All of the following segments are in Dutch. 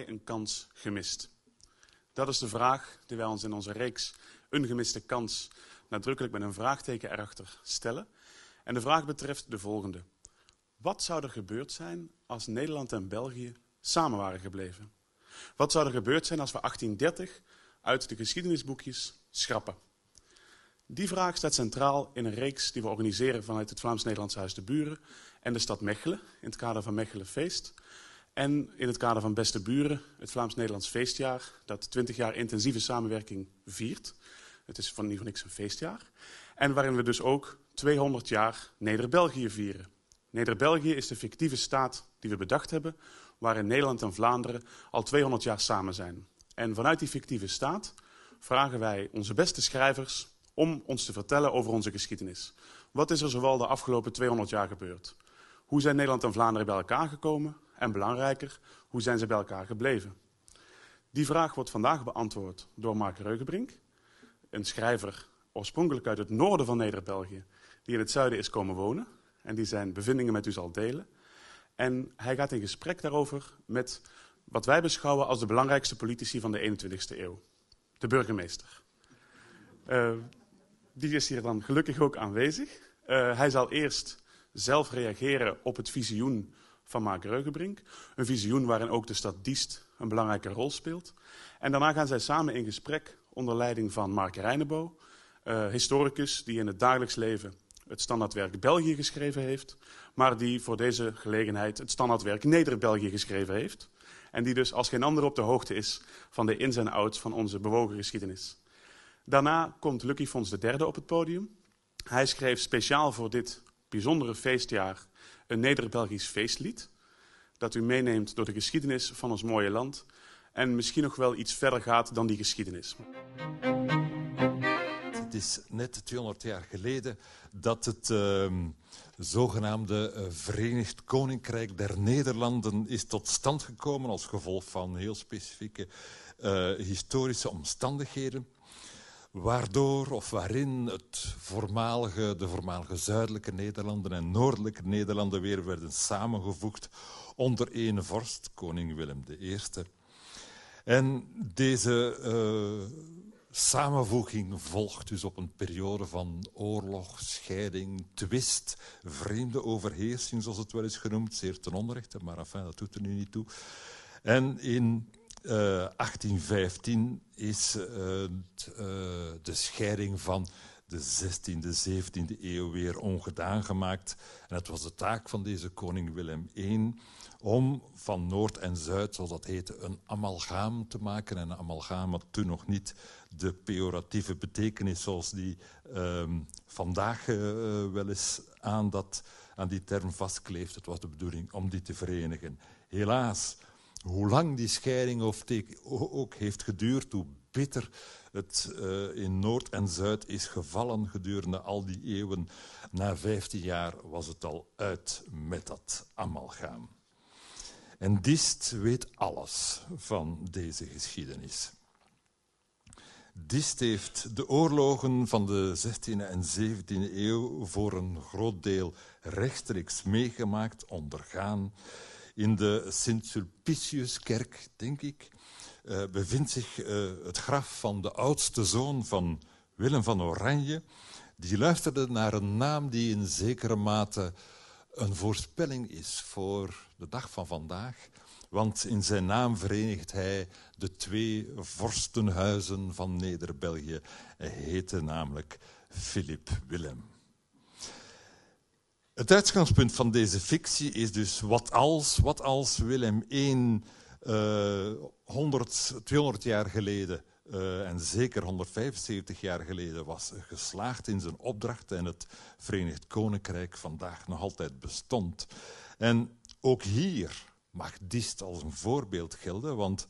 een kans gemist? Dat is de vraag die wij ons in onze reeks Een gemiste kans nadrukkelijk met een vraagteken erachter stellen. En de vraag betreft de volgende. Wat zou er gebeurd zijn als Nederland en België samen waren gebleven? Wat zou er gebeurd zijn als we 1830 uit de geschiedenisboekjes schrappen? Die vraag staat centraal in een reeks die we organiseren vanuit het Vlaams-Nederlands Huis de Buren en de stad Mechelen in het kader van Mechelen Feest. En in het kader van Beste Buren, het Vlaams-Nederlands feestjaar, dat 20 jaar intensieve samenwerking viert. Het is van niet voor niks een feestjaar. En waarin we dus ook 200 jaar Neder-België vieren. Neder-België is de fictieve staat die we bedacht hebben, waarin Nederland en Vlaanderen al 200 jaar samen zijn. En vanuit die fictieve staat vragen wij onze beste schrijvers om ons te vertellen over onze geschiedenis. Wat is er zowel de afgelopen 200 jaar gebeurd? Hoe zijn Nederland en Vlaanderen bij elkaar gekomen? En belangrijker, hoe zijn ze bij elkaar gebleven? Die vraag wordt vandaag beantwoord door Mark Reugenbrink, een schrijver oorspronkelijk uit het noorden van Neder-België, die in het zuiden is komen wonen en die zijn bevindingen met u zal delen. En hij gaat in gesprek daarover met wat wij beschouwen als de belangrijkste politici van de 21ste eeuw, de burgemeester. Uh, die is hier dan gelukkig ook aanwezig. Uh, hij zal eerst zelf reageren op het visioen van Mark Reugenbrink. Een visioen waarin ook de stad Diest een belangrijke rol speelt. En daarna gaan zij samen in gesprek onder leiding van Mark Reinebo, uh, historicus die in het dagelijks leven het standaardwerk België geschreven heeft, maar die voor deze gelegenheid het standaardwerk Neder-België geschreven heeft. En die dus als geen ander op de hoogte is van de ins en outs van onze bewogen geschiedenis. Daarna komt Lucky Fons derde op het podium. Hij schreef speciaal voor dit bijzondere feestjaar een Neder-Belgisch feestlied. Dat u meeneemt door de geschiedenis van ons mooie land. En misschien nog wel iets verder gaat dan die geschiedenis. Het is net 200 jaar geleden dat het uh, zogenaamde uh, Verenigd Koninkrijk der Nederlanden is tot stand gekomen als gevolg van heel specifieke uh, historische omstandigheden waardoor of waarin het voormalige, de voormalige zuidelijke Nederlanden en noordelijke Nederlanden weer werden samengevoegd onder één vorst, koning Willem I. En deze uh, samenvoeging volgt dus op een periode van oorlog, scheiding, twist, vreemde overheersing, zoals het wel is genoemd, zeer ten onrechte, maar enfin, dat doet er nu niet toe. En in 1815 eh, is uh, de scheiding van de 16e, 17e eeuw weer ongedaan gemaakt. En het was de taak van deze koning Willem I om van Noord en Zuid, zoals dat heette, een amalgaam te maken. En een amalgaam had toen nog niet de pejoratieve betekenis zoals die uh, vandaag wel eens aan, dat, aan die term vastkleeft. Het was de bedoeling om die te verenigen. Helaas hoe lang die scheiding ook heeft geduurd, hoe bitter het uh, in Noord en Zuid is gevallen gedurende al die eeuwen. Na 15 jaar was het al uit met dat amalgaam. En Dist weet alles van deze geschiedenis. Dist heeft de oorlogen van de 16e en 17e eeuw voor een groot deel rechtstreeks meegemaakt, ondergaan. In de Sint-Sulpiciuskerk, denk ik, uh, bevindt zich uh, het graf van de oudste zoon van Willem van Oranje. Die luisterde naar een naam die in zekere mate een voorspelling is voor de dag van vandaag. Want in zijn naam verenigt hij de twee vorstenhuizen van Neder-België. Hij heette namelijk Philip Willem. Het uitgangspunt van deze fictie is dus wat als, wat als Willem I uh, 100, 200 jaar geleden uh, en zeker 175 jaar geleden was geslaagd in zijn opdracht en het Verenigd Koninkrijk vandaag nog altijd bestond. En ook hier mag Dist als een voorbeeld gelden, want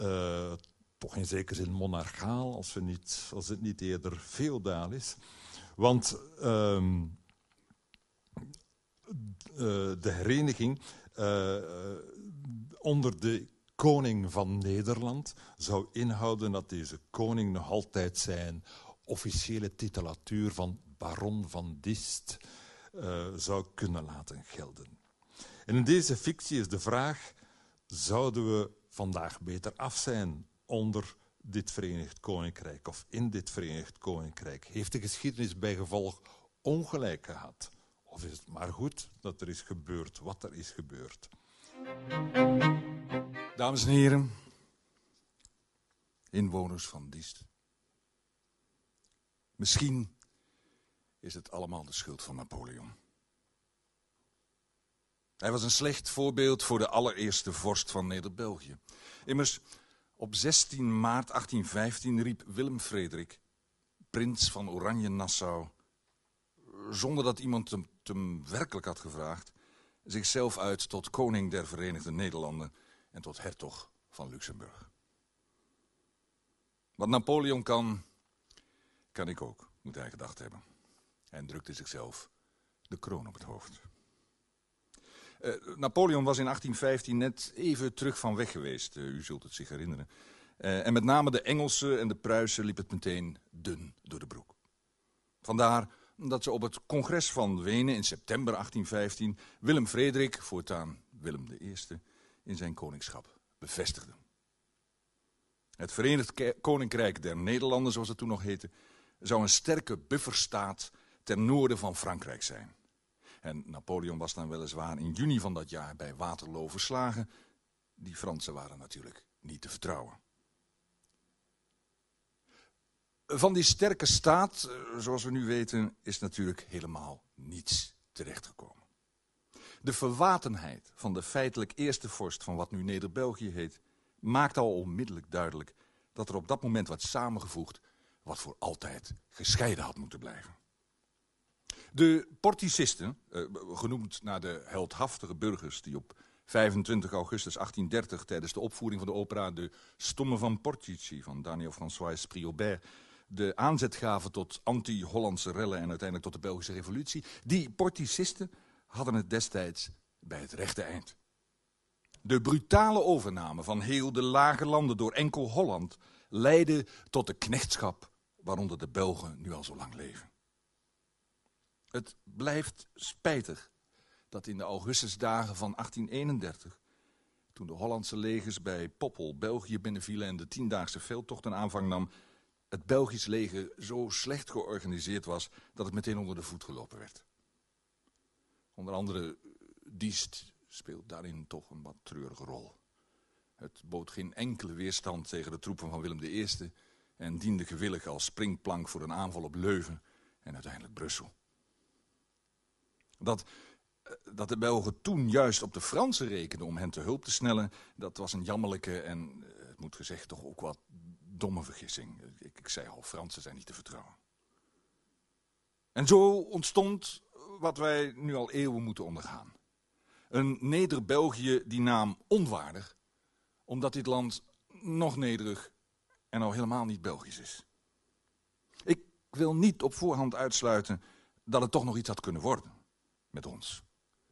uh, toch in zekere zin monarchaal, als, we niet, als het niet eerder feodaal is. Want uh, de hereniging uh, onder de koning van Nederland zou inhouden dat deze koning nog altijd zijn officiële titulatuur van baron van Dist zou kunnen laten gelden. En in deze fictie is de vraag, zouden we vandaag beter af zijn onder dit Verenigd Koninkrijk of in dit Verenigd Koninkrijk? Heeft de geschiedenis bij gevolg ongelijk gehad? Of is het maar goed dat er is gebeurd wat er is gebeurd? Dames en heren, inwoners van Diest. Misschien is het allemaal de schuld van Napoleon. Hij was een slecht voorbeeld voor de allereerste vorst van Neder-België. Immers, op 16 maart 1815 riep Willem Frederik, prins van Oranje-Nassau, zonder dat iemand hem, hem werkelijk had gevraagd, zichzelf uit tot koning der Verenigde Nederlanden en tot hertog van Luxemburg. Wat Napoleon kan, kan ik ook, moet hij gedacht hebben. En drukte zichzelf de kroon op het hoofd. Uh, Napoleon was in 1815 net even terug van weg geweest, uh, u zult het zich herinneren. Uh, en met name de Engelsen en de Pruisen liep het meteen dun door de broek. Vandaar dat ze op het congres van Wenen in september 1815 Willem Frederik, voortaan Willem I, in zijn koningschap bevestigden. Het Verenigd Koninkrijk der Nederlanden, zoals het toen nog heette, zou een sterke bufferstaat ten noorden van Frankrijk zijn. En Napoleon was dan weliswaar in juni van dat jaar bij Waterloo verslagen. Die Fransen waren natuurlijk niet te vertrouwen. Van die sterke staat, eh, zoals we nu weten, is natuurlijk helemaal niets terechtgekomen. De verwatenheid van de feitelijk eerste vorst van wat nu Neder-België heet, maakt al onmiddellijk duidelijk dat er op dat moment werd samengevoegd wat voor altijd gescheiden had moeten blijven. De Porticisten, eh, genoemd naar de heldhaftige burgers die op 25 augustus 1830 tijdens de opvoering van de opera De Stomme van Portici van Daniel François Priaubert de aanzet gaven tot anti-Hollandse rellen en uiteindelijk tot de Belgische revolutie. Die Porticisten hadden het destijds bij het rechte eind. De brutale overname van heel de lage landen door enkel Holland leidde tot de knechtschap waaronder de Belgen nu al zo lang leven. Het blijft spijtig dat in de augustusdagen van 1831, toen de Hollandse legers bij Poppel België binnenvielen en de tiendaagse veldtocht een aanvang nam, het Belgisch leger zo slecht georganiseerd was dat het meteen onder de voet gelopen werd. Onder andere Diest speelt daarin toch een wat treurige rol. Het bood geen enkele weerstand tegen de troepen van Willem I en diende gewillig als springplank voor een aanval op Leuven en uiteindelijk Brussel. Dat, eh, dat de Belgen toen juist op de Fransen rekenden om hen te hulp te snellen, dat was een jammerlijke en, eh, het moet gezegd, toch ook wat domme vergissing. Ik, ik zei al, Fransen zijn niet te vertrouwen. En zo ontstond wat wij nu al eeuwen moeten ondergaan. Een Neder-België die naam onwaardig, omdat dit land nog nederig en al helemaal niet Belgisch is. Ik wil niet op voorhand uitsluiten dat het toch nog iets had kunnen worden met ons.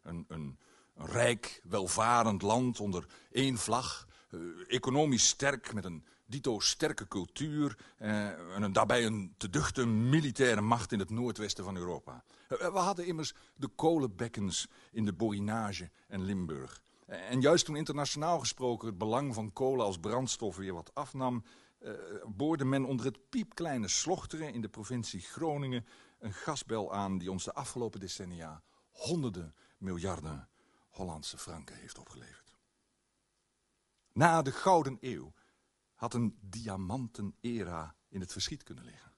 Een, een, een rijk, welvarend land onder één vlag, eh, economisch sterk, met een dito sterke cultuur eh, en daarbij een te duchte militaire macht in het noordwesten van Europa. Eh, we hadden immers de kolenbekkens in de Borinage en Limburg. En juist toen internationaal gesproken het belang van kolen als brandstof weer wat afnam, boorde men onder het piepkleine Slochteren in de provincie Groningen een gasbel aan die ons de afgelopen decennia honderden miljarden Hollandse franken heeft opgeleverd. Na de Gouden Eeuw had een diamanten-era in het verschiet kunnen liggen.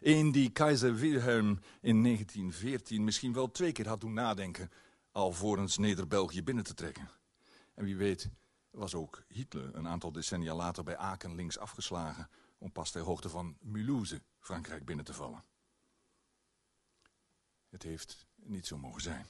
Een die keizer Wilhelm in 1914 misschien wel twee keer had doen nadenken... alvorens Neder-België binnen te trekken. En wie weet was ook Hitler een aantal decennia later bij Aken links afgeslagen... om pas ter hoogte van Mulhouse Frankrijk binnen te vallen. Het heeft niet zo mogen zijn.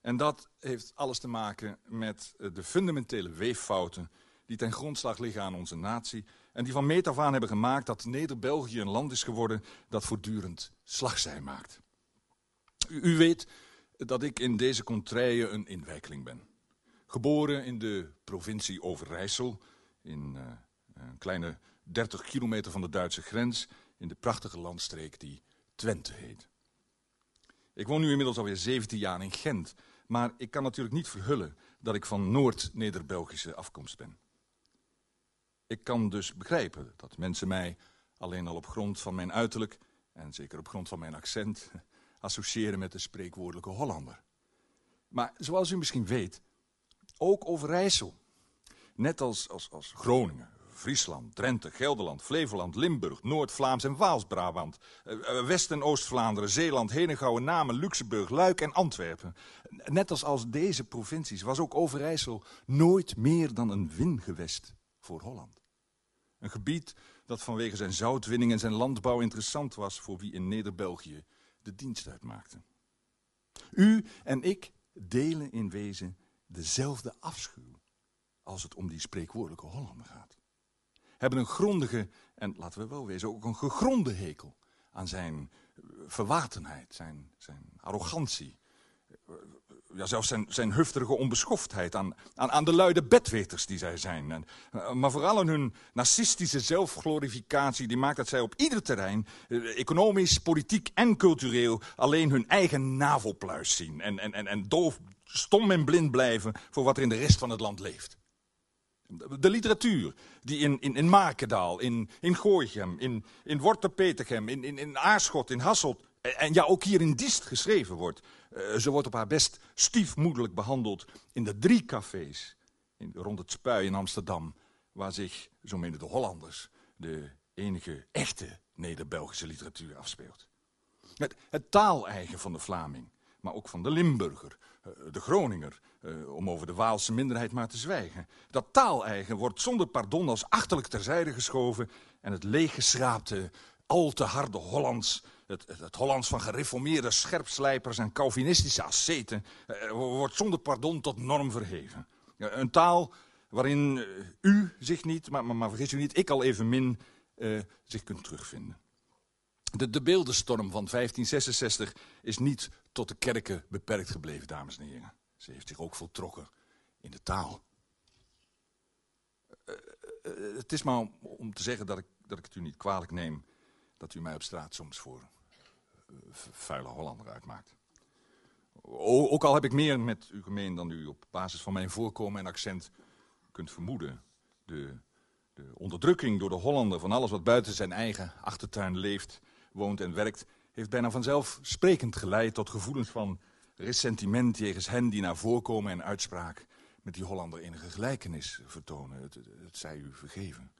En dat heeft alles te maken met de fundamentele weeffouten die ten grondslag liggen aan onze natie... en die van meet af aan hebben gemaakt dat Neder-België een land is geworden... dat voortdurend slagzij maakt. U, weet dat ik in deze contraien een inwijkeling ben. Geboren in de provincie Overijssel, in uh, een kleine 30 kilometer van de Duitse grens... in de prachtige landstreek die Twente heet. Ik woon nu inmiddels alweer 17 jaar in Gent... maar ik kan natuurlijk niet verhullen dat ik van Noord-Neder-Belgische afkomst ben. Ik kan dus begrijpen dat mensen mij alleen al op grond van mijn uiterlijk... en zeker op grond van mijn accent, associëren met de spreekwoordelijke Hollander. Maar zoals u misschien weet, ook Overijssel, net als, als, als Groningen, Friesland, Drenthe, Gelderland, Flevoland, Limburg, Noord-Vlaams en Waals-Brabant, eh, eh, West- en Oost-Vlaanderen, Zeeland, Henegouwen, Namen, Luxemburg, Luik en Antwerpen. Net als als deze provincies was ook Overijssel nooit meer dan een wingewest voor Holland. Een gebied dat vanwege zijn zoutwinning en zijn landbouw interessant was voor wie in Neder-België de dienst uitmaakte. U en ik delen in wezen dezelfde afschuw als het om die spreekwoordelijke Hollander gaat. Hebben een grondige, en laten we wel wezen, ook een gegronde hekel aan zijn verwatenheid, zijn, zijn arrogantie, ja, zelfs zijn, zijn hufterige onbeschoftheid, aan, aan, aan de luide bedweters die zij zijn. En, uh, maar vooral aan hun narcistische zelfglorificatie, die maakt dat zij op ieder terrein, uh, economisch, politiek en cultureel, alleen hun eigen navelpluis zien. En, en, en, en doof, stom en blind blijven voor wat er in de rest van het land leeft. De literatuur die in, in, in Makendaal, in, in Gooichem, in, in Worterpetegem, in, in, in Aarschot, in Hasselt en ja, ook hier in Diest geschreven wordt. Uh, ze wordt op haar best stiefmoederlijk behandeld in de drie cafés in, rond het Spui in Amsterdam, waar zich, zo menen de Hollanders, de enige echte Neder-Belgische literatuur afspeelt. Het, het taaleigen van de Vlaming, maar ook van de Limburger, uh, de Groninger, uh, om over de Waalse minderheid maar te zwijgen. Dat taaleigen wordt zonder pardon als achterlijk terzijde geschoven en het leeggeschraapte, al te harde Hollands het, het, Hollands van gereformeerde scherpslijpers en Calvinistische asceten uh, wordt zonder pardon tot norm verheven. Een taal waarin uh, u zich niet, maar, maar, maar, vergis u niet, ik al evenmin zich kunt terugvinden. De, de beeldenstorm van 1566 is niet tot de kerken beperkt gebleven, dames en heren. Ze heeft zich ook voltrokken in de taal. het is maar om, om te zeggen dat ik, dat ik het u niet kwalijk neem dat u mij op straat soms voor vuile Hollander uitmaakt. Ook al heb ik meer met u gemeen dan u op basis van mijn voorkomen en accent kunt vermoeden. De, de onderdrukking door de Hollander van alles wat buiten zijn eigen achtertuin leeft, woont en werkt, heeft bijna vanzelf sprekend geleid tot gevoelens van ressentiment jegens hen die naar voorkomen en uitspraak met die Hollander enige gelijkenis vertonen. Het, het zij u vergeven.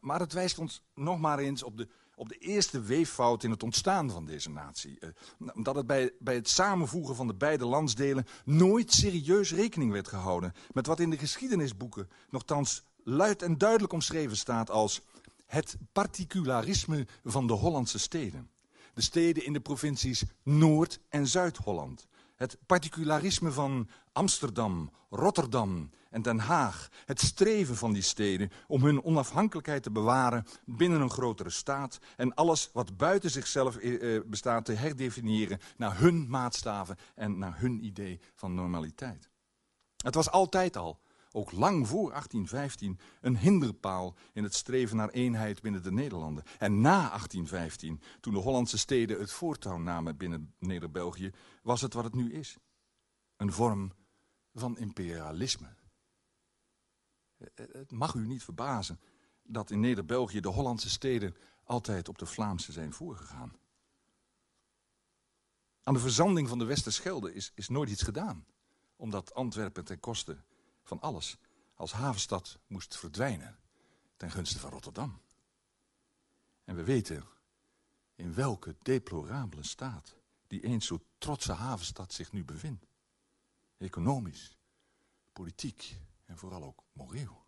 Maar het wijst ons nog maar eens op de, op de eerste weeffout in het ontstaan van deze natie. Uh, dat het bij, bij het samenvoegen van de beide landsdelen nooit serieus rekening werd gehouden met wat in de geschiedenisboeken nogthans luid en duidelijk omschreven staat als het particularisme van de Hollandse steden. De steden in de provincies Noord- en Zuid-Holland. Het particularisme van Amsterdam, Rotterdam en Den Haag. Het streven van die steden om hun onafhankelijkheid te bewaren binnen een grotere staat. En alles wat buiten zichzelf eh, bestaat te herdefiniëren naar hun maatstaven en naar hun idee van normaliteit. Het was altijd al, ook lang voor 1815, een hinderpaal in het streven naar eenheid binnen de Nederlanden. En na 1815, toen de Hollandse steden het voortouw namen binnen Neder-België, was het wat het nu is. Een vorm van imperialisme. Het mag u niet verbazen dat in Neder-België de Hollandse steden altijd op de Vlaamse zijn voorgegaan. Aan de verzanding van de Westerschelde is, is nooit iets gedaan, omdat Antwerpen ten koste van alles als havenstad moest verdwijnen ten gunste van Rotterdam. En we weten in welke deplorabele staat die eens zo trotse havenstad zich nu bevindt. Economisch, politiek en vooral ook moreel.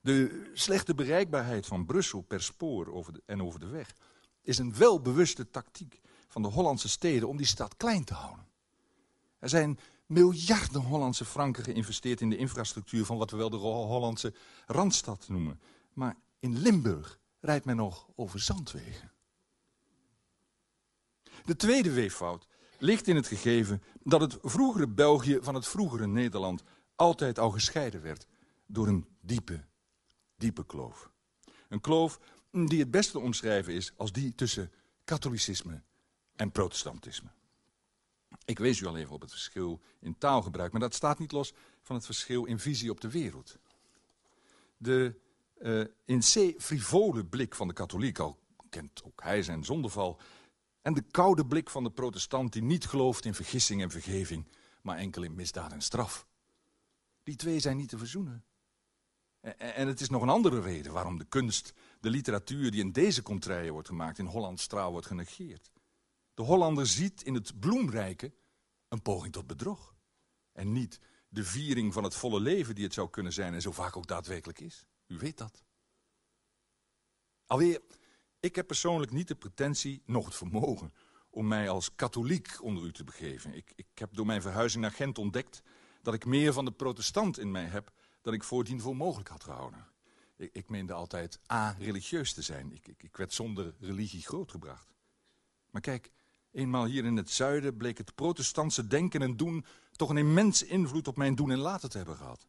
De slechte bereikbaarheid van Brussel per spoor en over de weg is een welbewuste tactiek van de Hollandse steden om die stad klein te houden. Er zijn miljarden Hollandse franken geïnvesteerd in de infrastructuur van wat we wel de Hollandse Randstad noemen. Maar in Limburg rijdt men nog over zandwegen. De tweede weeffout ligt in het gegeven dat het vroegere België van het vroegere Nederland altijd al gescheiden werd door een diepe, diepe kloof. Een kloof die het beste te omschrijven is als die tussen katholicisme en protestantisme. Ik wees u al even op het verschil in taalgebruik, maar dat staat niet los van het verschil in visie op de wereld. De uh, in C frivole blik van de katholiek, al kent ook hij zijn zondeval, en de koude blik van de protestant die niet gelooft in vergissing en vergeving, maar enkel in misdaad en straf. Die twee zijn niet te verzoenen. En het is nog een andere reden waarom de kunst, de literatuur die in deze contraien wordt gemaakt, in Hollands straal wordt genegeerd. De Hollander ziet in het bloemrijke een poging tot bedrog. En niet de viering van het volle leven die het zou kunnen zijn en zo vaak ook daadwerkelijk is. U weet dat. Alweer, ik heb persoonlijk niet de pretentie, nog het vermogen, om mij als katholiek onder u te begeven. Ik, ik heb door mijn verhuizing naar Gent ontdekt dat ik meer van de protestant in mij heb dan ik voordien voor mogelijk had gehouden. Ik, ik meende altijd a-religieus te zijn. Ik, ik, ik werd zonder religie grootgebracht. Maar kijk, eenmaal hier in het zuiden bleek het protestantse denken en doen toch een immense invloed op mijn doen en laten te hebben gehad.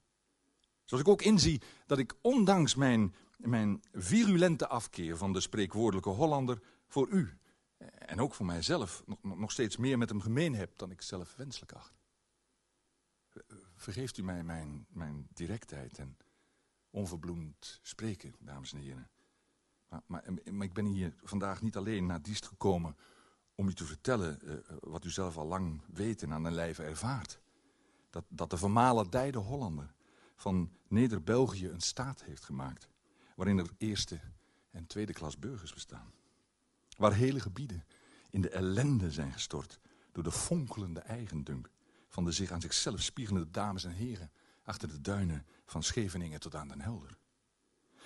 Zoals ik ook inzie dat ik ondanks mijn, mijn virulente afkeer van de spreekwoordelijke Hollander voor u en ook voor mijzelf nog, nog steeds meer met hem gemeen heb dan ik zelf wenselijk acht. Vergeeft u mij mijn, mijn directheid en onverbloemd spreken, dames en heren. Maar, maar, ik ben hier vandaag niet alleen naar Diest gekomen om u te vertellen uh, wat u zelf al lang weet en aan de lijve ervaart. Dat, dat de vermalendijde Hollander van Neder-België een staat heeft gemaakt. Waarin er eerste en tweede klas burgers bestaan. Waar hele gebieden in de ellende zijn gestort door de fonkelende eigendunk van de zich aan zichzelf spiegelende dames en heren achter de duinen van Scheveningen tot aan Den Helder.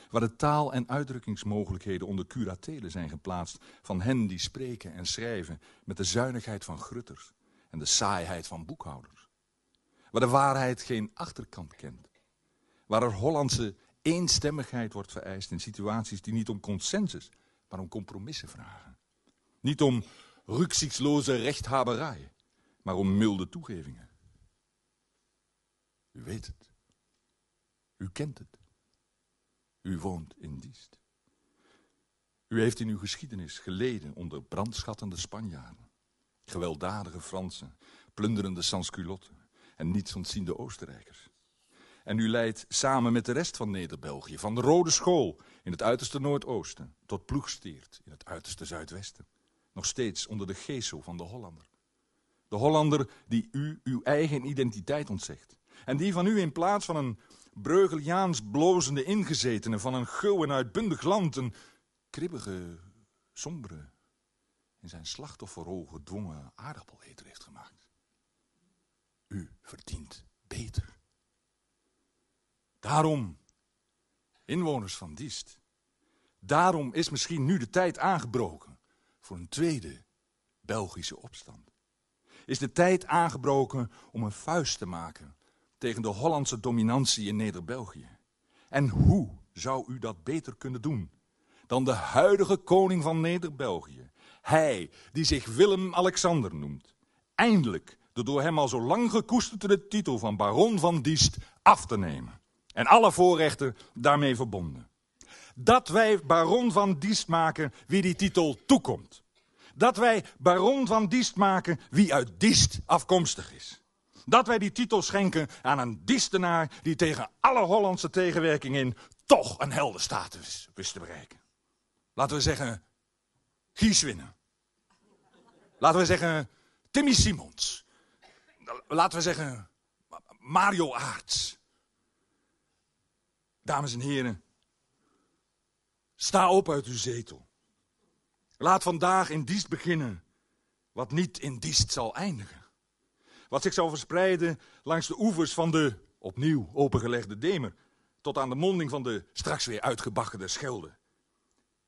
Waar de taal- en uitdrukkingsmogelijkheden onder curatelen zijn geplaatst van hen die spreken en schrijven met de zuinigheid van grutters en de saaiheid van boekhouders. Waar de waarheid geen achterkant kent. Waar er Hollandse eenstemmigheid wordt vereist in situaties die niet om consensus, maar om compromissen vragen. Niet om rücksichtsloze rechthaberij, maar om milde toegevingen. U weet het. U kent het. U woont in Diest. U heeft in uw geschiedenis geleden onder brandschattende Spanjaarden, gewelddadige Fransen, plunderende sansculotten en niets ontziende Oostenrijkers. En u leidt samen met de rest van Neder-België, van de Rode School in het uiterste Noordoosten tot Ploegsteert in het uiterste Zuidwesten, nog steeds onder de geesel van de Hollander. De Hollander die u uw eigen identiteit ontzegt. En die van u in plaats van een Breugeliaans blozende ingezetene van een gul en uitbundig land, een kribbige, sombere, in zijn slachtofferrol gedwongen aardappeleter heeft gemaakt. U verdient beter. Daarom, inwoners van Diest, daarom is misschien nu de tijd aangebroken voor een tweede Belgische opstand is de tijd aangebroken om een vuist te maken tegen de Hollandse dominantie in Neder-België. En hoe zou u dat beter kunnen doen dan de huidige koning van Neder-België? Hij die zich Willem-Alexander noemt. Eindelijk de door hem al zo lang gekoesterde titel van baron van Diest af te nemen. En alle voorrechten daarmee verbonden. Dat wij baron van Diest maken wie die titel toekomt dat wij baron van Diest maken wie uit Diest afkomstig is. Dat wij die titel schenken aan een Diestenaar die tegen alle Hollandse tegenwerking in toch een heldenstatus wist te bereiken. Laten we zeggen, Gies winnen. Laten we zeggen, Timmy Simons. Laten we zeggen, Mario Aarts. Dames en heren, sta op uit uw zetel. Laat vandaag in Diest beginnen, wat niet in Diest zal eindigen. Wat zich zal verspreiden langs de oevers van de opnieuw opengelegde Demer, tot aan de monding van de straks weer uitgebaggerde Schelde.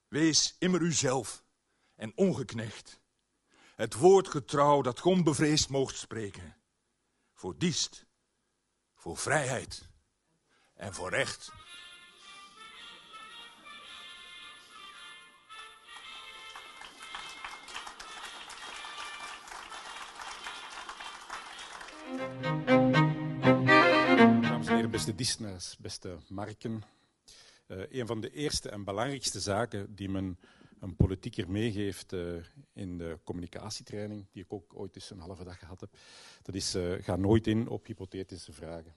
Wees immer uzelf en ongeknecht. Het woord getrouw dat God bevreesd moogt spreken. Voor Diest, voor vrijheid en voor recht. Dames en heren, beste Disneys, beste Marken. Uh, een van de eerste en belangrijkste zaken die men een politieker meegeeft uh, in de communicatietraining, die ik ook ooit eens een halve dag gehad heb, dat is uh, ga nooit in op hypothetische vragen.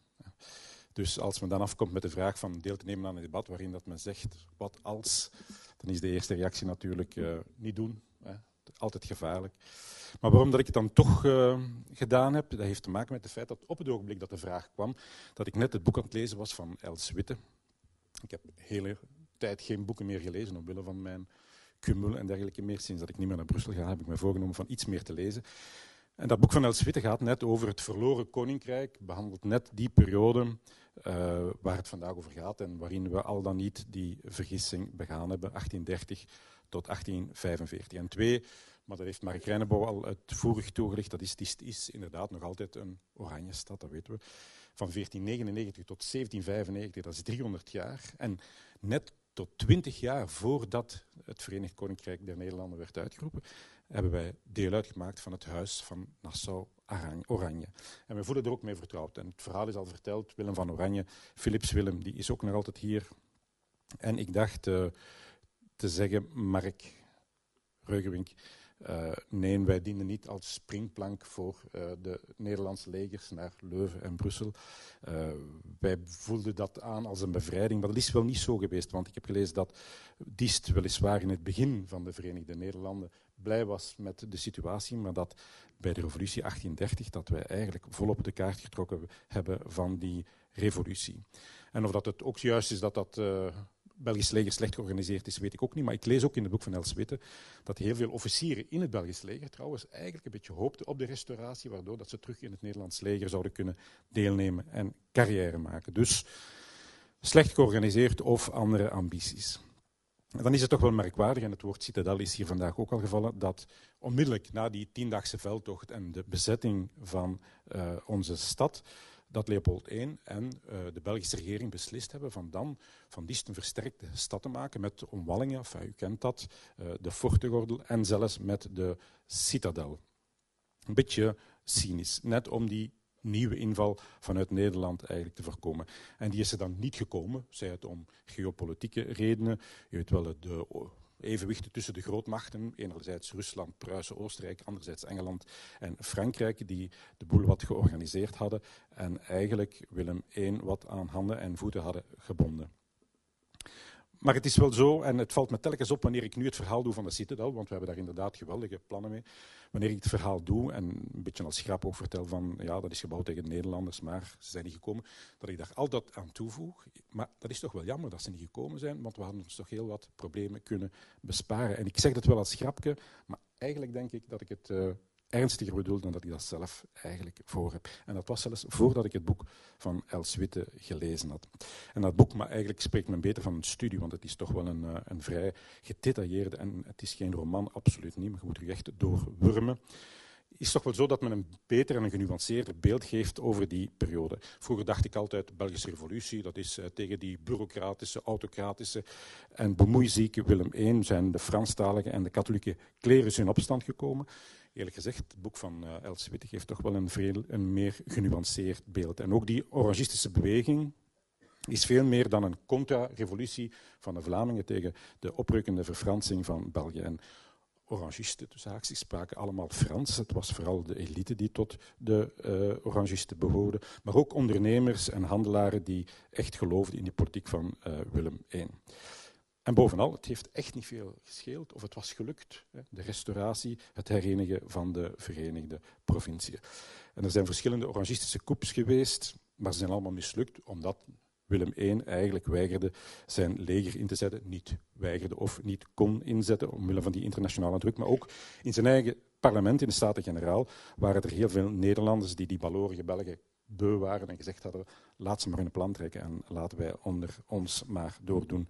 Dus als men dan afkomt met de vraag van deel te nemen aan een debat waarin dat men zegt wat als, dan is de eerste reactie natuurlijk niet doen. Hè. Altijd gevaarlijk. Maar waarom dat ik het dan toch uh, gedaan heb, dat heeft te maken met het feit dat op het ogenblik dat de vraag kwam, dat ik net het boek aan het lezen was van Els Witte. Ik heb hele tijd geen boeken meer gelezen omwille van mijn cumul en dergelijke meer. Sinds dat ik niet meer naar Brussel ga, heb ik me voorgenomen van iets meer te lezen. En dat boek van Els Witte gaat net over het verloren koninkrijk, behandelt net die periode uh, waar het vandaag over gaat en waarin we al dan niet die vergissing begaan hebben, 1830 tot 1845. En twee, maar dat heeft Mark Reinebouw al uitvoerig toegelicht, dat is, is, is inderdaad nog altijd een oranje stad, dat weten we. Van 1499 tot 1795, dat is 300 jaar. En net tot 20 jaar voordat het Verenigd Koninkrijk der Nederlanden werd uitgeroepen, hebben wij deel uitgemaakt van het huis van Nassau-Oranje. En we voelen er ook mee vertrouwd. En het verhaal is al verteld, Willem van Oranje, Philips Willem, die is ook nog altijd hier. En ik dacht uh, te zeggen, Mark Reugewink, uh, nee, wij dienen niet als springplank voor uh, de Nederlandse legers naar Leuven en Brussel. Uh, wij voelden dat aan als een bevrijding, maar dat is wel niet zo geweest. Want ik heb gelezen dat Diest weliswaar in het begin van de Verenigde Nederlanden blij was met de situatie, maar dat bij de revolutie 1830 dat wij eigenlijk volop op de kaart getrokken hebben van die revolutie. En of dat het ook juist is dat dat Belgisch leger slecht georganiseerd is, weet ik ook niet. Maar ik lees ook in het boek van Els Witte dat heel veel officieren in het Belgisch leger trouwens eigenlijk een beetje hoopten op de restauratie, waardoor dat ze terug in het Nederlands leger zouden kunnen deelnemen en carrière maken. Dus slecht georganiseerd of andere ambities. En dan is het toch wel merkwaardig, en het woord citadel is hier vandaag ook al gevallen, dat onmiddellijk na die tiendaagse veldtocht en de bezetting van uh, onze stad, dat Leopold I en uh, de Belgische regering beslist hebben van dan van Diest een versterkte stad te maken met omwallingen, u kent dat, uh, de fortegordel en zelfs met de citadel. Een beetje cynisch, net om die nieuwe inval vanuit Nederland eigenlijk te voorkomen. En die is er dan niet gekomen, zij het om geopolitieke redenen. Je weet wel, de evenwichten tussen de grootmachten, enerzijds Rusland, Pruisen, Oostenrijk, anderzijds Engeland en Frankrijk, die de boel wat georganiseerd hadden en eigenlijk Willem I wat aan handen en voeten hadden gebonden. Maar het is wel zo, en het valt me telkens op wanneer ik nu het verhaal doe van de Citadel, want we hebben daar inderdaad geweldige plannen mee. Wanneer ik het verhaal doe en een beetje als grap ook vertel van, ja, dat is gebouwd tegen de Nederlanders, maar ze zijn niet gekomen, dat ik daar altijd aan toevoeg. Maar dat is toch wel jammer dat ze niet gekomen zijn, want we hadden ons toch heel wat problemen kunnen besparen. En ik zeg dat wel als grapje, maar eigenlijk denk ik dat ik het uh, ernstiger bedoel dan dat ik dat zelf eigenlijk voor heb. En dat was zelfs voordat ik het boek van Els Witte gelezen had. En dat boek, maar eigenlijk spreekt men beter van een studie, want het is toch wel een, uh, een vrij gedetailleerde, en het is geen roman, absoluut niet, maar je moet er echt doorwurmen is toch wel zo dat men een beter en een genuanceerder beeld geeft over die periode. Vroeger dacht ik altijd, de Belgische revolutie, dat is uh, tegen die bureaucratische, autocratische en bemoeizieke Willem I zijn de Franstalige en de katholieke klerus in opstand gekomen eerlijk gezegd, het boek van uh, Els Witte geeft toch wel een, veel, een meer genuanceerd beeld. En ook die orangistische beweging is veel meer dan een contra-revolutie van de Vlamingen tegen de oprukkende verfransing van België. Orangisten, dus haakjes, spraken allemaal Frans. Het was vooral de elite die tot de uh, orangisten behoorde. Maar ook ondernemers en handelaren die echt geloofden in die politiek van uh, Willem I. En bovenal, het heeft echt niet veel gescheeld, of het was gelukt, de restauratie, het herenigen van de Verenigde Provinciën. En er zijn verschillende orangistische coups geweest, maar ze zijn allemaal mislukt, omdat Willem I eigenlijk weigerde zijn leger in te zetten, niet weigerde of niet kon inzetten, omwille van die internationale druk, maar ook in zijn eigen parlement, in de Staten-Generaal, waren er heel veel Nederlanders die die balorige Belgen beu waren en gezegd hadden, laat ze maar hun plan trekken en laten wij onder ons maar doordoen.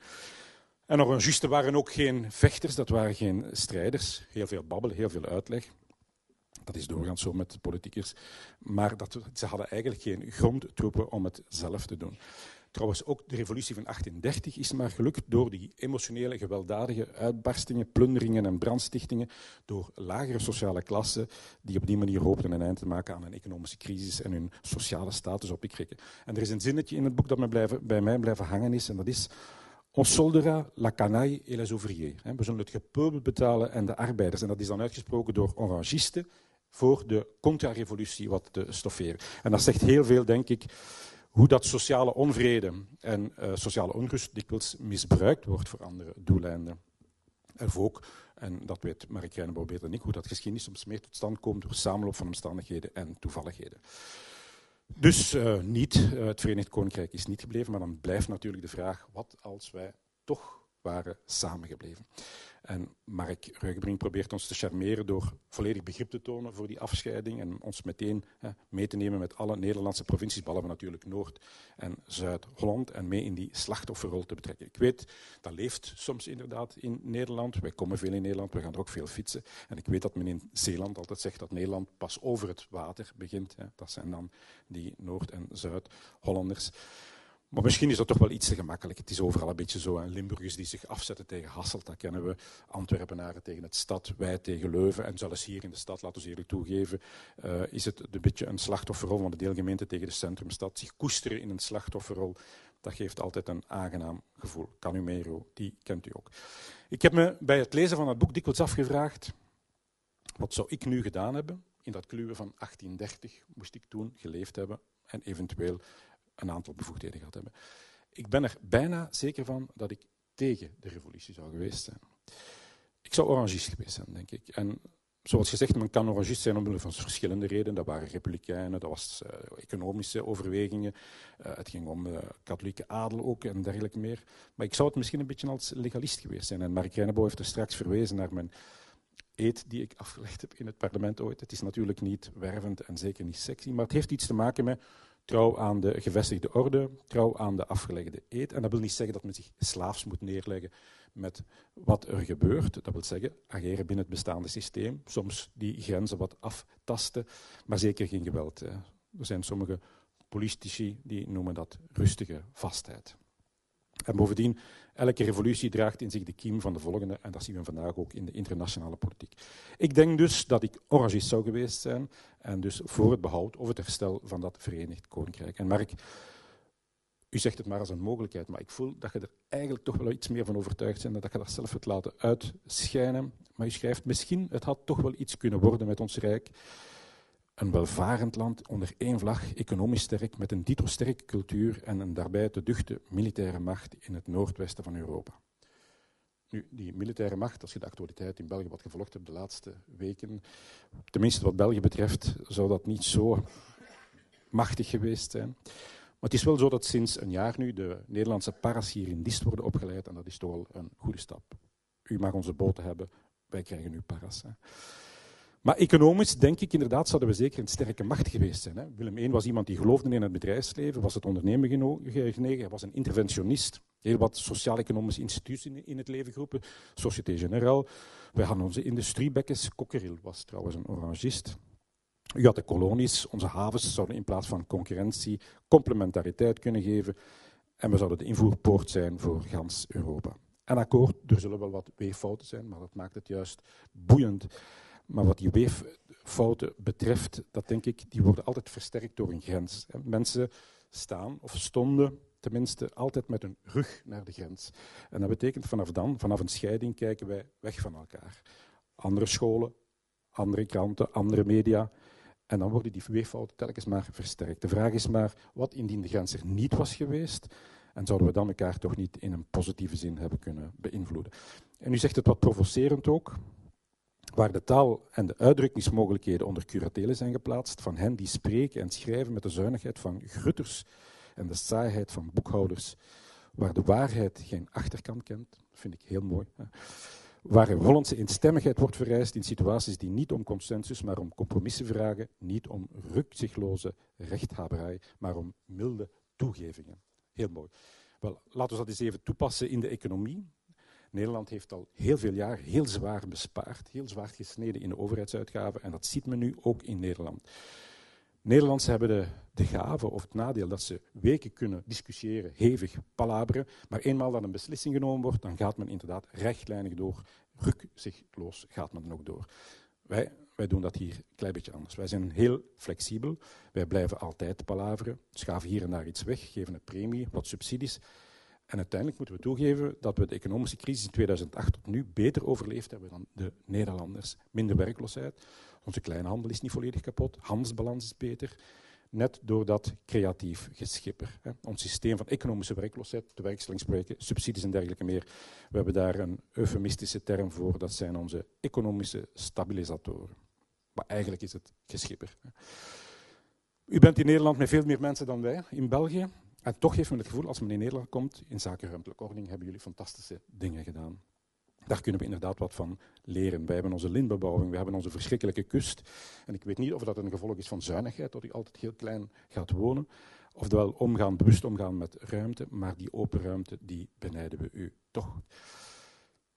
En orangisten waren ook geen vechters, dat waren geen strijders. Heel veel babbelen, heel veel uitleg. Dat is doorgaans zo met politiekers. Maar dat, ze hadden eigenlijk geen grondtroepen om het zelf te doen. Trouwens, ook de revolutie van 1830 is maar gelukt door die emotionele, gewelddadige uitbarstingen, plunderingen en brandstichtingen, door lagere sociale klassen die op die manier hoopten een eind te maken aan een economische crisis en hun sociale status op te krikken. En er is een zinnetje in het boek dat me blijven, bij mij blijven hangen is, en dat is On soldera la canaille et les ouvriers. We zullen het gepeubel betalen en de arbeiders. En dat is dan uitgesproken door orangisten voor de contra-revolutie wat te stofferen. En dat zegt heel veel, denk ik, hoe dat sociale onvrede en uh, sociale onrust dikwijls misbruikt wordt voor andere doeleinden. Of ook, en dat weet Mark Reineboom beter dan hoe dat geschiedenis soms meer tot stand komt door samenloop van omstandigheden en toevalligheden. Dus uh, niet, uh, het Verenigd Koninkrijk is niet gebleven, maar dan blijft natuurlijk de vraag, wat als wij toch waren samengebleven? En Mark Reugenbrink probeert ons te charmeren door volledig begrip te tonen voor die afscheiding en ons meteen hè, mee te nemen met alle Nederlandse provincies, behalve natuurlijk Noord- en Zuid-Holland, en mee in die slachtofferrol te betrekken. Ik weet, dat leeft soms inderdaad in Nederland. Wij komen veel in Nederland, we gaan er ook veel fietsen. En ik weet dat men in Zeeland altijd zegt dat Nederland pas over het water begint. Hè. Dat zijn dan die Noord- en Zuid-Hollanders. Maar misschien is dat toch wel iets te gemakkelijk. Het is overal een beetje zo. Hè. Limburgers die zich afzetten tegen Hasselt, dat kennen we. Antwerpenaren tegen het stad, wij tegen Leuven. En zelfs hier in de stad, laten we eerlijk toegeven, uh, is het een beetje een slachtofferrol van de deelgemeente tegen de centrumstad. Zich koesteren in een slachtofferrol, dat geeft altijd een aangenaam gevoel. Canumero, die kent u ook. Ik heb me bij het lezen van het boek dikwijls afgevraagd, wat zou ik nu gedaan hebben? In dat kluwen van 1830 moest ik toen geleefd hebben en eventueel een aantal bevoegdheden gehad hebben. Ik ben er bijna zeker van dat ik tegen de revolutie zou geweest zijn. Ik zou orangist geweest zijn, denk ik. En zoals gezegd, men kan orangist zijn omwille van verschillende redenen. Dat waren republikeinen, dat was uh, economische overwegingen. Uh, het ging om uh, katholieke adel ook en dergelijke meer. Maar ik zou het misschien een beetje als legalist geweest zijn. En Mark Reinebo heeft er straks verwezen naar mijn eet die ik afgelegd heb in het parlement ooit. Het is natuurlijk niet wervend en zeker niet sexy, maar het heeft iets te maken met trouw aan de gevestigde orde, trouw aan de afgelegde eed. En dat wil niet zeggen dat men zich slaafs moet neerleggen met wat er gebeurt. Dat wil zeggen, ageren binnen het bestaande systeem, soms die grenzen wat aftasten, maar zeker geen geweld. Er zijn sommige politici die noemen dat rustige vastheid. En bovendien, elke revolutie draagt in zich de kiem van de volgende, en dat zien we vandaag ook in de internationale politiek. Ik denk dus dat ik orangist zou geweest zijn, en dus voor het behoud of het herstel van dat Verenigd Koninkrijk. En Mark, u zegt het maar als een mogelijkheid, maar ik voel dat je er eigenlijk toch wel iets meer van overtuigd bent, dat je dat zelf wilt laten uitschijnen. Maar u schrijft, misschien, het had toch wel iets kunnen worden met ons Rijk. Een welvarend land onder één vlag, economisch sterk, met een dito sterke cultuur en een daarbij te duchte militaire macht in het noordwesten van Europa. Nu, die militaire macht, als je de actualiteit in België wat gevolgd hebt de laatste weken, tenminste wat België betreft, zou dat niet zo machtig geweest zijn. Maar het is wel zo dat sinds een jaar nu de Nederlandse paras hier in Dist worden opgeleid en dat is toch wel een goede stap. U mag onze boten hebben, wij krijgen nu paras. Maar economisch denk ik inderdaad zouden we zeker een sterke macht geweest zijn. Hè. Willem I was iemand die geloofde in het bedrijfsleven, was het ondernemen genegen, hij was een interventionist. Heel wat sociaal-economische instituties in het leven geroepen, Société Générale. Wij hadden onze industriebekkens, Cockerill was trouwens een orangist. U had de kolonies, onze havens zouden in plaats van concurrentie complementariteit kunnen geven. En we zouden de invoerpoort zijn voor gans Europa. En akkoord, er zullen wel wat weeffouten zijn, maar dat maakt het juist boeiend. Maar wat die weeffouten betreft, dat denk ik, die worden altijd versterkt door een grens. Mensen staan of stonden tenminste altijd met een rug naar de grens. En dat betekent vanaf dan, vanaf een scheiding, kijken wij weg van elkaar. Andere scholen, andere kranten, andere media. En dan worden die weeffouten telkens maar versterkt. De vraag is maar, wat indien de grens er niet was geweest? En zouden we dan elkaar toch niet in een positieve zin hebben kunnen beïnvloeden? En u zegt het wat provocerend ook, waar de taal en de uitdrukkingsmogelijkheden onder curatelen zijn geplaatst, van hen die spreken en schrijven met de zuinigheid van grutters en de saaiheid van boekhouders, waar de waarheid geen achterkant kent, vind ik heel mooi, hè. waar Hollandse instemmigheid wordt vereist in situaties die niet om consensus, maar om compromissen vragen, niet om rukzichtloze rechthaberij, maar om milde toegevingen. Heel mooi. Wel, laten we dat eens even toepassen in de economie. Nederland heeft al heel veel jaar heel zwaar bespaard, heel zwaar gesneden in de overheidsuitgaven en dat ziet men nu ook in Nederland. Nederlanders hebben de, de gave of het nadeel dat ze weken kunnen discussiëren, hevig palaberen, maar eenmaal dat een beslissing genomen wordt, dan gaat men inderdaad rechtlijnig door, rukzichtloos gaat men dan ook door. Wij, wij doen dat hier een klein beetje anders. Wij zijn heel flexibel, wij blijven altijd palaveren, schaven hier en daar iets weg, geven een premie, wat subsidies, En uiteindelijk moeten we toegeven dat we de economische crisis in 2008 tot nu beter overleefd hebben dan de Nederlanders. Minder werkloosheid, onze kleine handel is niet volledig kapot, handelsbalans is beter. Net door dat creatief geschipper. Hè. Ons systeem van economische werkloosheid, de werkstellingsprojecten, subsidies en dergelijke meer. We hebben daar een eufemistische term voor, dat zijn onze economische stabilisatoren. Maar eigenlijk is het geschipper. U bent in Nederland met veel meer mensen dan wij in België. En toch heeft men het gevoel, als men in Nederland komt, in zaken ruimtelijke ordening hebben jullie fantastische dingen gedaan. Daar kunnen we inderdaad wat van leren. Wij hebben onze lintbebouwing, we hebben onze verschrikkelijke kust. En ik weet niet of dat een gevolg is van zuinigheid, dat u altijd heel klein gaat wonen. Oftewel omgaan, bewust omgaan met ruimte, maar die open ruimte, die benijden we u toch.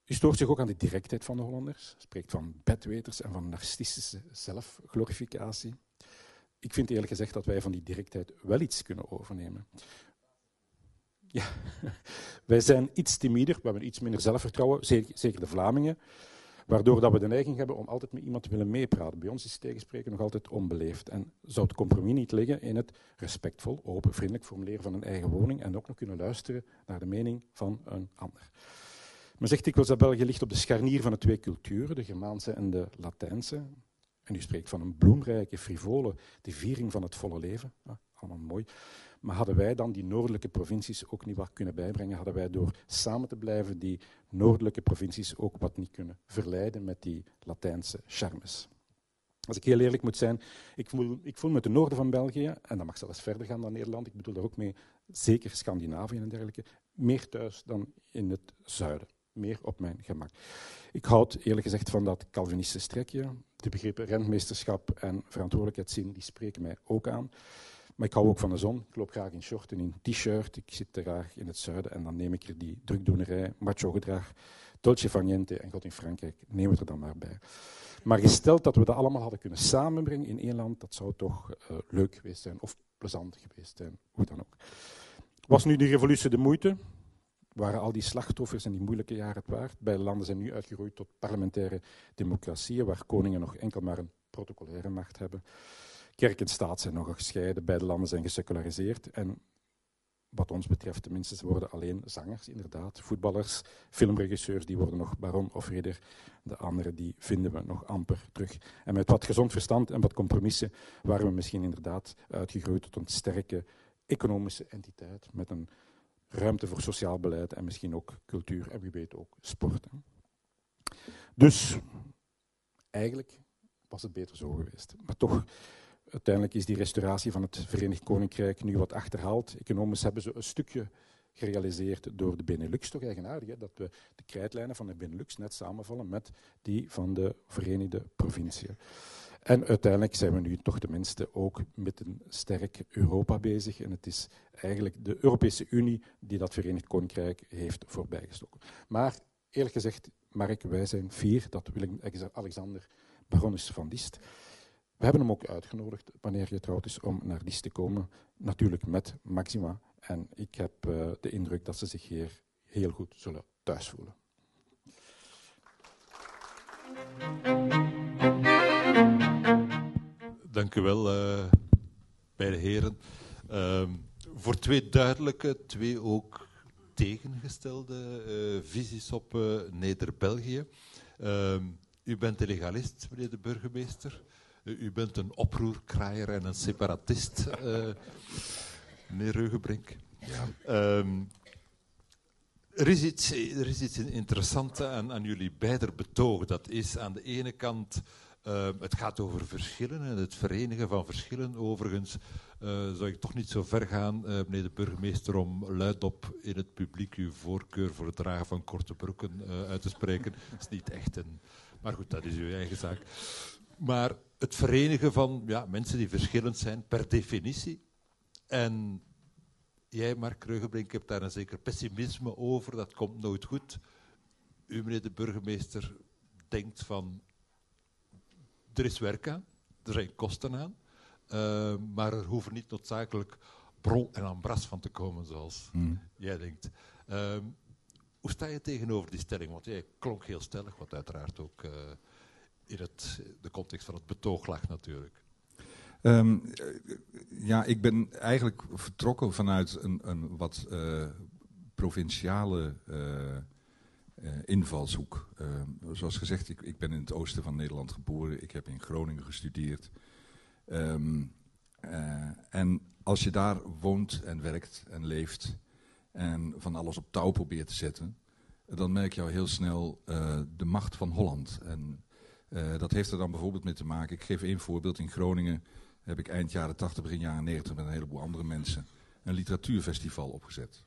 U stoort zich ook aan de directheid van de Hollanders, spreekt van bedweters en van narcistische zelfglorificatie. Ik vind eerlijk gezegd dat wij van die directheid wel iets kunnen overnemen. Ja, wij zijn iets timider, we hebben iets minder zelfvertrouwen, zeker de Vlamingen, waardoor dat we de neiging hebben om altijd met iemand te willen meepraten. Bij ons is tegenspreken nog altijd onbeleefd. En zou het compromis niet liggen in het respectvol, open, vriendelijk formuleren van een eigen woning en ook nog kunnen luisteren naar de mening van een ander. Men zegt dikwijls dat België ligt op de scharnier van de twee culturen, de Germaanse en de Latijnse. En u spreekt van een bloemrijke, frivole, de viering van het volle leven. Allemaal mooi. Maar hadden wij dan die noordelijke provincies ook niet wat kunnen bijbrengen? Hadden wij door samen te blijven die noordelijke provincies ook wat niet kunnen verleiden met die Latijnse charmes? Als ik heel eerlijk moet zijn, ik voel, ik voel met de noorden van België, en dat mag zelfs verder gaan dan Nederland, ik bedoel daar ook mee, zeker Scandinavië en dergelijke, meer thuis dan in het zuiden. Meer op mijn gemak. Ik houd eerlijk gezegd van dat Calvinistische strekje. De begrippen rentmeesterschap en verantwoordelijkheidszin die spreken mij ook aan. Maar ik hou ook van de zon. Ik loop graag in short en in t-shirt. Ik zit graag in het zuiden en dan neem ik er die drukdoenerij, macho gedrag, dolce faniente en God in Frankrijk, neem het er dan maar bij. Maar gesteld dat we dat allemaal hadden kunnen samenbrengen in één land, dat zou toch uh, leuk geweest zijn of plezant geweest zijn, hoe dan ook. Was nu die revolutie de moeite? Waren al die slachtoffers en die moeilijke jaren het waard? Beide landen zijn nu uitgegroeid tot parlementaire democratieën, waar koningen nog enkel maar een protocolaire macht hebben. Kerk en staat zijn nog gescheiden, beide landen zijn geseculariseerd. En wat ons betreft, tenminste, ze worden alleen zangers, inderdaad. Voetballers, filmregisseurs, die worden nog baron of ridder. De anderen, die vinden we nog amper terug. En met wat gezond verstand en wat compromissen waren we misschien inderdaad uitgegroeid tot een sterke economische entiteit met een ruimte voor sociaal beleid en misschien ook cultuur en wie weet ook sport. Dus eigenlijk was het beter zo geweest. Maar toch uiteindelijk is die restauratie van het Verenigd Koninkrijk nu wat achterhaald. Economisch hebben ze een stukje gerealiseerd door de Benelux. Toch eigenaardig hè? dat we de krijtlijnen van de Benelux net samenvallen met die van de Verenigde Provinciën. En uiteindelijk zijn we nu toch tenminste ook met een sterk Europa bezig. En het is eigenlijk de Europese Unie die dat Verenigd Koninkrijk heeft voorbijgestoken. Maar eerlijk gezegd, Mark, wij zijn vier dat Willem-Alexander is van Diest. We hebben hem ook uitgenodigd, wanneer getrouwd is, om naar Diest te komen. Natuurlijk met Maxima. En ik heb uh, de indruk dat ze zich hier heel goed zullen thuis voelen. Dank u wel, uh, beide heren. Uh, voor twee duidelijke, twee ook tegengestelde uh, visies op Neder-België. Ehm, u bent een legalist, meneer de burgemeester. U bent een oproerkraaier en een separatist, meneer Reugenbrink. Ja. Um, er, is iets, er is iets interessants aan, aan jullie beider betoog. Dat is aan de ene kant, uh, het gaat over verschillen en het verenigen van verschillen. Overigens uh, zou ik toch niet zo ver gaan, uh, meneer de burgemeester, om luidop in het publiek uw voorkeur voor het dragen van korte broeken uit te spreken. Dat is niet echt een... Maar goed, dat is uw eigen zaak. Maar het verenigen van ja, mensen die verschillend zijn per definitie. En jij, Mark Reugenbrink, hebt daar een zeker pessimisme over. Dat komt nooit goed. U, meneer de burgemeester, denkt van... Er is werk aan, er zijn kosten aan. Uh, maar er hoeven niet noodzakelijk brol en ambras van te komen, zoals mm. jij denkt. Uh, hoe sta je tegenover die stelling? Want jij klonk heel stellig, wat uiteraard ook... Uh, in het, de context van het betoog lag natuurlijk. Um, ja, ik ben eigenlijk vertrokken vanuit een, een wat uh, provinciale invalshoek. zoals gezegd, ik, ik, ben in het oosten van Nederland geboren. Ik heb in Groningen gestudeerd. Ehm, en als je daar woont en werkt en leeft en van alles op touw probeert te zetten, dan merk je al heel snel de macht van Holland. En dat heeft er dan bijvoorbeeld mee te maken. Ik geef één voorbeeld. In Groningen heb ik eind jaren 80, begin jaren 90 met een heleboel andere mensen een literatuurfestival opgezet.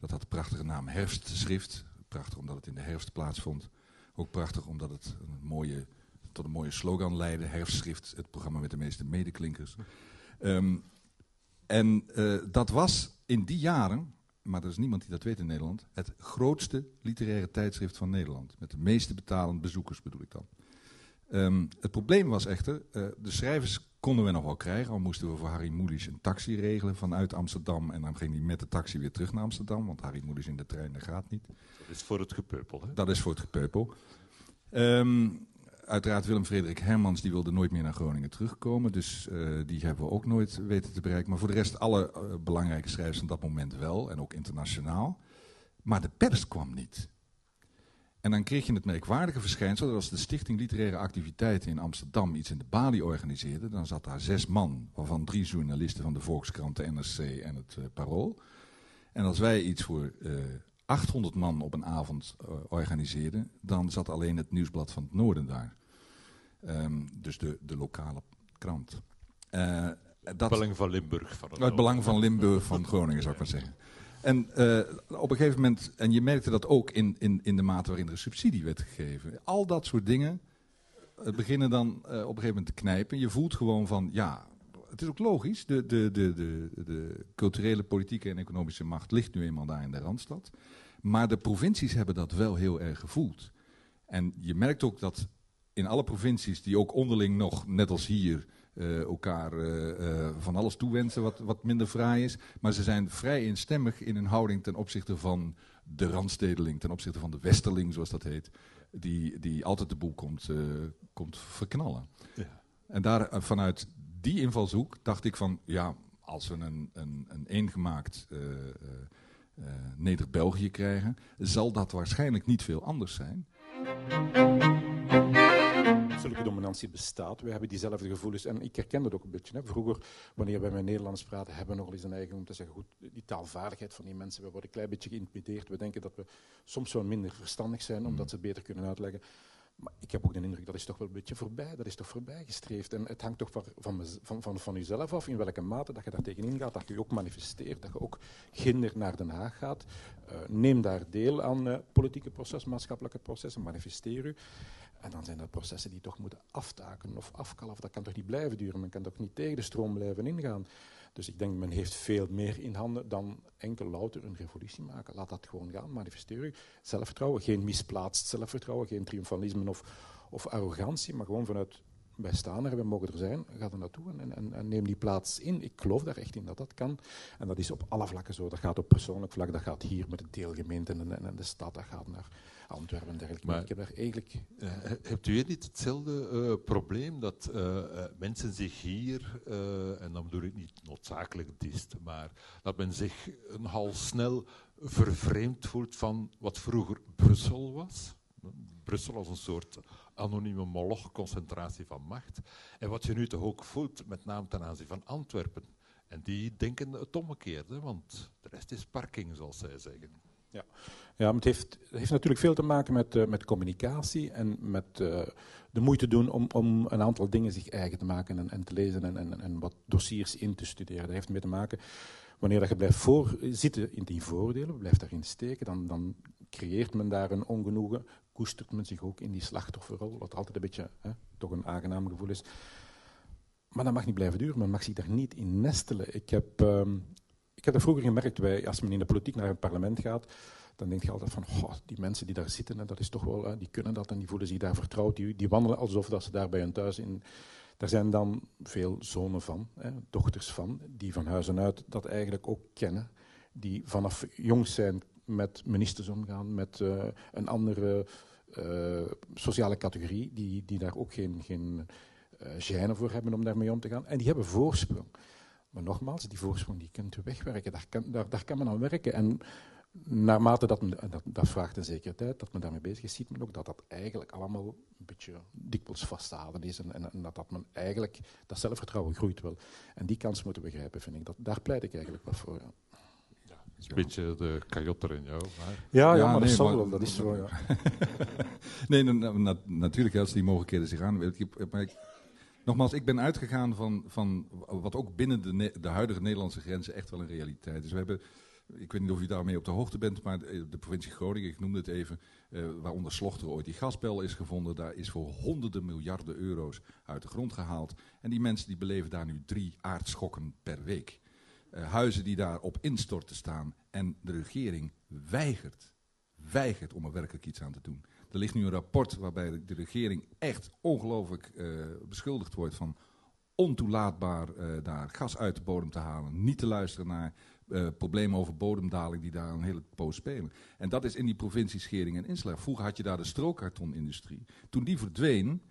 Dat had de prachtige naam Herfstschrift. Prachtig omdat het in de herfst plaatsvond. Ook prachtig omdat het een mooie, tot een mooie slogan leidde. Herfstschrift, het programma met de meeste medeklinkers. Um, en uh, dat was in die jaren, maar er is niemand die dat weet in Nederland, het grootste literaire tijdschrift van Nederland. Met de meeste betalende bezoekers bedoel ik dan. Um, het probleem was echter, uh, de schrijvers konden we nog wel krijgen. Al moesten we voor Harry Moelis een taxi regelen vanuit Amsterdam. En dan ging hij met de taxi weer terug naar Amsterdam. Want Harry Moelis in de trein, dat gaat niet. Dat is voor het gepeupel, hè? Dat is voor het gepeupel. Um, uiteraard Willem Frederik Hermans, die wilde nooit meer naar Groningen terugkomen. Dus uh, die hebben we ook nooit weten te bereiken. Maar voor de rest alle uh, belangrijke schrijvers van dat moment wel. En ook internationaal. Maar de pers kwam niet. En dan kreeg je het merkwaardige verschijnsel dat als de Stichting Literaire Activiteiten in Amsterdam iets in de Bali organiseerde, dan zat daar zes man, waarvan drie journalisten van de Volkskrant, de NRC en het uh, Parool. En als wij iets voor uh, eh, 800 man op een avond uh, organiseerden, dan zat alleen het Nieuwsblad van het Noorden daar. Um, dus de, de lokale krant. dat, het belang van Limburg. Van het, het belang van Limburg, van Groningen zou ik maar zeggen. En uh, op een gegeven moment, en je merkte dat ook in, in, in de mate waarin er een subsidie werd gegeven. Al dat soort dingen uh, beginnen dan uh, op een gegeven moment te knijpen. Je voelt gewoon van, ja, het is ook logisch. De, de, de, de, de culturele, politieke en economische macht ligt nu eenmaal daar in de Randstad. Maar de provincies hebben dat wel heel erg gevoeld. En je merkt ook dat in alle provincies, die ook onderling nog, net als hier, uh, elkaar uh, van alles toewensen wat, wat minder fraai is. Maar ze zijn vrij instemmig in hun houding ten opzichte van de randstedeling, ten opzichte van de westerling, zoals dat heet, die, die altijd de boel komt, komt verknallen. Ja. En daar, vanuit die invalshoek dacht ik van, ja, als we een, een, een eengemaakt Neder-België krijgen, zal dat waarschijnlijk niet veel anders zijn zulke dominantie bestaat. We hebben diezelfde gevoelens. En ik herken dat ook een beetje. Hè. Vroeger, wanneer wij met Nederlands praten, hebben we nog eens een eigen om te zeggen, goed, die taalvaardigheid van die mensen, we worden een klein beetje geïntimideerd. We denken dat we soms zo minder verstandig zijn, omdat ze beter kunnen uitleggen. Maar ik heb ook de indruk, dat is toch wel een beetje voorbij. Dat is toch voorbij gestreefd. En het hangt toch van, van, van, van, van jezelf af, in welke mate dat je daar tegenin gaat, dat je je ook manifesteert, dat je ook ginder naar Den Haag gaat. Uh, neem daar deel aan uh, politieke processen, maatschappelijke processen, manifesteer u. En dan zijn dat processen die toch moeten aftaken of afkalven. Dat kan toch niet blijven duren? Men kan toch niet tegen de stroom blijven ingaan? Dus ik denk, men heeft veel meer in handen dan enkel louter een revolutie maken. Laat dat gewoon gaan, manifesteer u. Zelfvertrouwen, geen misplaatst zelfvertrouwen, geen triomfalisme of, of arrogantie, maar gewoon vanuit wij staan er, we mogen er zijn, ga er naartoe en, en, en, neem die plaats in. Ik geloof daar echt in dat dat kan. En dat is op alle vlakken zo. Dat gaat op persoonlijk vlak, dat gaat hier met de deelgemeente en, en de stad, dat gaat naar Antwerpen en dergelijke. Maar, ik heb daar eigenlijk... Uh, hebt u hier niet hetzelfde uh, probleem dat uh, mensen zich hier, en dan bedoel ik niet noodzakelijk dist, maar dat men zich nogal snel vervreemd voelt van wat vroeger Brussel was? Brussel als een soort anonieme moloch, concentratie van macht. En wat je nu toch ook voelt, met name ten aanzien van Antwerpen. En die denken het omgekeerde, want de rest is parking, zoals zij zeggen. Ja, ja het heeft, heeft natuurlijk veel te maken met, uh, met communicatie en met uh, de moeite doen om, om een aantal dingen zich eigen te maken en, en te lezen en, en, en wat dossiers in te studeren. Dat heeft mee te maken, wanneer dat je blijft voor, zitten in die voordelen, blijft daarin steken, dan, dan creëert men daar een ongenoegen, koestert men zich ook in die slachtofferrol, wat altijd een beetje hè, toch een aangenaam gevoel is. Maar dat mag niet blijven duren, men mag zich daar niet in nestelen. Ik heb, um, ik heb dat vroeger gemerkt, wij, als men in de politiek naar het parlement gaat, dan denk je altijd van, die mensen die daar zitten, dat is toch wel, die kunnen dat en die voelen zich daar vertrouwd, die, die wandelen alsof dat ze daar bij hun thuis in... Daar zijn dan veel zonen van, hè, dochters van, die van huis en uit dat eigenlijk ook kennen, die vanaf jongs zijn met ministers omgaan, met uh, een andere uh, sociale categorie, die, die daar ook geen, geen uh, gêne voor hebben om daarmee om te gaan. En die hebben voorsprong. Maar nogmaals, die voorsprong die kunt u wegwerken, daar kan, daar, daar kan men aan werken. En naarmate dat, dat, dat vraagt een zekere tijd, dat men daarmee bezig is, ziet men ook dat dat eigenlijk allemaal een beetje dikwijls vast te houden is. En, en, dat, dat men eigenlijk, dat zelfvertrouwen groeit wel. En die kans moeten we begrijpen, vind ik. Dat, daar pleit ik eigenlijk wat voor. Ja. Een beetje de kajotter in jou. Maar... Ja, ja, maar dat zal wel, dat is zo, ja. nee, na, natuurlijk, als die mogelijkheden zich aan... Maar ik, nogmaals, ik ben uitgegaan van, van wat ook binnen de, de huidige Nederlandse grenzen echt wel een realiteit is. We hebben ik weet niet of u daarmee op de hoogte bent, maar de, provincie Groningen, ik noemde het even, uh, waaronder Slochter ooit die gasbel is gevonden, daar is voor honderden miljarden euro's uit de grond gehaald. En die mensen die beleven daar nu drie aardschokken per week. Uh, huizen die daar op instorten staan en de regering weigert, weigert om er werkelijk iets aan te doen. Er ligt nu een rapport waarbij de regering echt ongelooflijk uh, beschuldigd wordt van ontoelaatbaar daar gas uit de bodem te halen, niet te luisteren naar uh, problemen over bodemdaling die daar een hele poos spelen. En dat is in die provincie Schering en Inslag. Vroeger had je daar de strookkartonindustrie. Toen die verdween,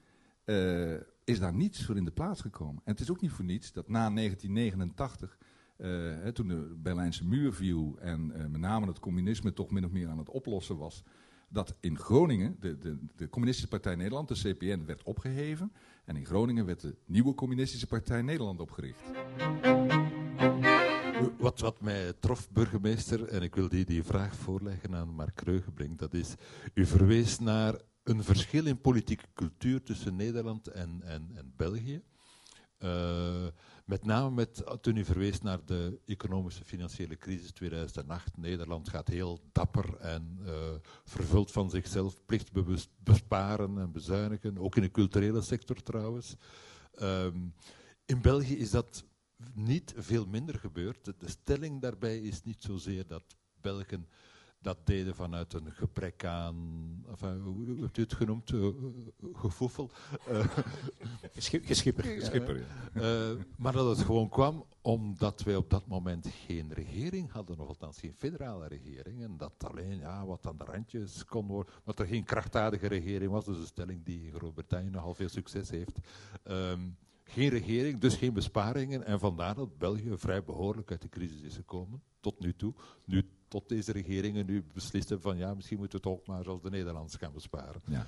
is daar niets voor in de plaats gekomen. En het is ook niet voor niets dat na 1989, uh, eh, toen de Berlijnse muur viel en met name het communisme toch min of meer aan het oplossen was, dat in Groningen de, de, de Communistische Partij Nederland, de CPN, werd opgeheven. En in Groningen werd de nieuwe Communistische Partij Nederland opgericht. Wat, wat mij trof, burgemeester, en ik wil die, die vraag voorleggen aan Mark Kreugenbrink, dat is, u verwees naar een verschil in politieke cultuur tussen Nederland en, en, en België. Uh, met name met, toen u verwees naar de economische financiële crisis 2008. Nederland gaat heel dapper en uh, vervult van zichzelf plichtbewust besparen en bezuinigen, ook in de culturele sector trouwens. Um, in België is dat niet veel minder gebeurt. De stelling daarbij is niet zozeer dat Belgen dat deden vanuit een gebrek aan, enfin, hoe hebt u het genoemd, uh, gevoefel? Uh, geschipper. geschipper ja. uh, maar dat het gewoon kwam omdat wij op dat moment geen regering hadden, of althans geen federale regering. En dat alleen ja, wat aan de randjes kon worden, wat er geen krachtdadige regering was. Dus een stelling die in Groot-Brittannië nogal veel succes heeft. Um, geen regering, dus geen besparingen. En vandaar dat België vrij behoorlijk uit de crisis is gekomen, tot nu toe. Nu, tot deze regeringen nu beslist hebben van ja, misschien moeten we toch maar zoals de Nederlanders gaan besparen. Ja.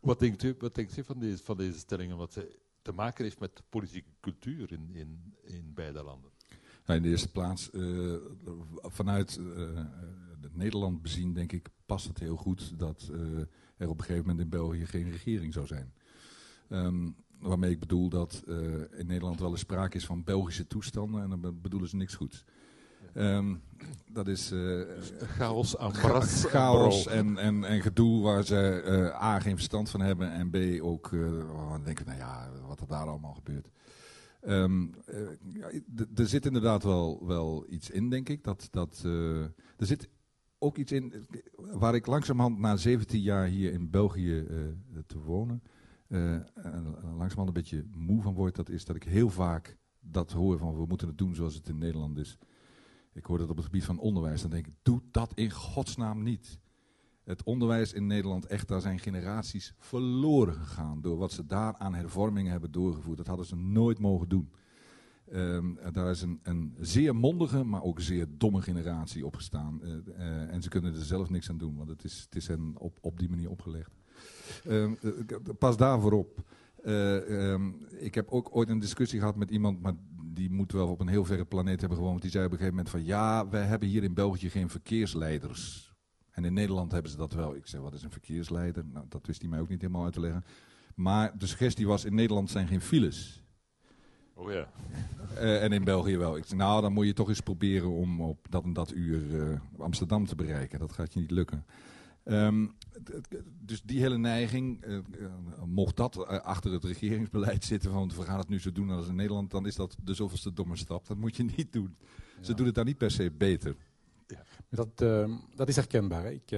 Wat denkt u, wat denkt u van, deze, van deze stellingen, wat te maken heeft met politieke cultuur in, in, in beide landen? Nou, in de eerste plaats, uh, vanuit uh, Nederland bezien, denk ik, past het heel goed dat uh, er op een gegeven moment in België geen regering zou zijn. Um, waarmee ik bedoel dat in Nederland wel eens sprake is van Belgische toestanden en dan bedoelen ze niks goeds. Um, dat is uh, chaos, ambras, chaos en, en, en gedoe waar ze uh, A geen verstand van hebben en B ook uh, denken, nou ja, wat er daar allemaal gebeurt. Um, er zit inderdaad wel, wel iets in, denk ik. Dat, dat, er zit ook iets in waar ik langzamerhand na 17 jaar hier in België te wonen langzamerhand een beetje moe van word, dat is dat ik heel vaak dat hoor van we moeten het doen zoals het in Nederland is. Ik hoor dat op het gebied van onderwijs. Dan denk ik, doe dat in godsnaam niet. Het onderwijs in Nederland, echt, daar zijn generaties verloren gegaan. Door wat ze daar aan hervormingen hebben doorgevoerd. Dat hadden ze nooit mogen doen. Um, daar is een, een, zeer mondige, maar ook zeer domme generatie opgestaan. Uh, en ze kunnen er zelf niks aan doen, want het is, het is hen op, op die manier opgelegd. Ehm, eh, pas daarvoor op. Um, ik heb ook ooit een discussie gehad met iemand, maar die moet wel op een heel verre planeet hebben gewoond. Die zei op een gegeven moment van ja, wij hebben hier in België geen verkeersleiders. En in Nederland hebben ze dat wel. Ik zei, wat is een verkeersleider? Nou, dat wist hij mij ook niet helemaal uit te leggen. Maar de suggestie was, in Nederland zijn geen files. Oh ja. Uh, en in België wel. Ik zei, nou, dan moet je toch eens proberen om op dat en dat uur uh, Amsterdam te bereiken. Dat gaat je niet lukken. Um, dus die hele neiging, uh, mocht dat uh, achter het regeringsbeleid zitten van we gaan het nu zo doen als in Nederland, dan is dat de zoveelste domme stap. Dat moet je niet doen. Ja. Ze doen het daar niet per se beter. Ja. Dat, uh, dat is herkenbaar. Hè. Ik,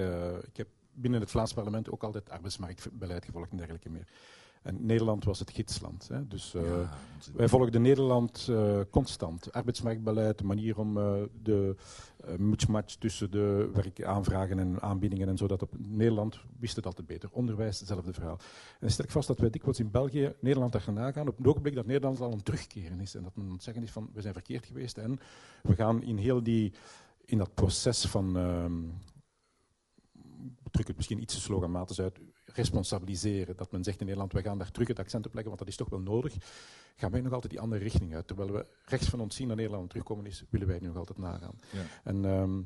ik heb binnen het Vlaams parlement ook altijd arbeidsmarktbeleid gevolgd en dergelijke meer. En Nederland was het gidsland. Hè. Dus uh, ja, wij volgden Nederland uh, constant. Arbeidsmarktbeleid, de manier om uh, de match tussen de werkaanvragen en aanbiedingen en zo. Dat op Nederland wist het altijd beter. Onderwijs, hetzelfde verhaal. En stel ik vast dat wij dikwijls in België Nederland achterna gaan op het ogenblik dat Nederland al een terugkeren is. En dat men zeggen is van, we zijn verkeerd geweest en we gaan in heel die in dat proces van, ehm, ik druk het misschien iets te sloganmatisch uit, responsabiliseren. Dat men zegt in Nederland, wij gaan daar terug het accent op leggen, want dat is toch wel nodig. Gaan wij nog altijd die andere richting uit. Terwijl we rechts van ons zien naar Nederland terugkomen is, willen wij nu nog altijd nagaan. Ja. En ehm,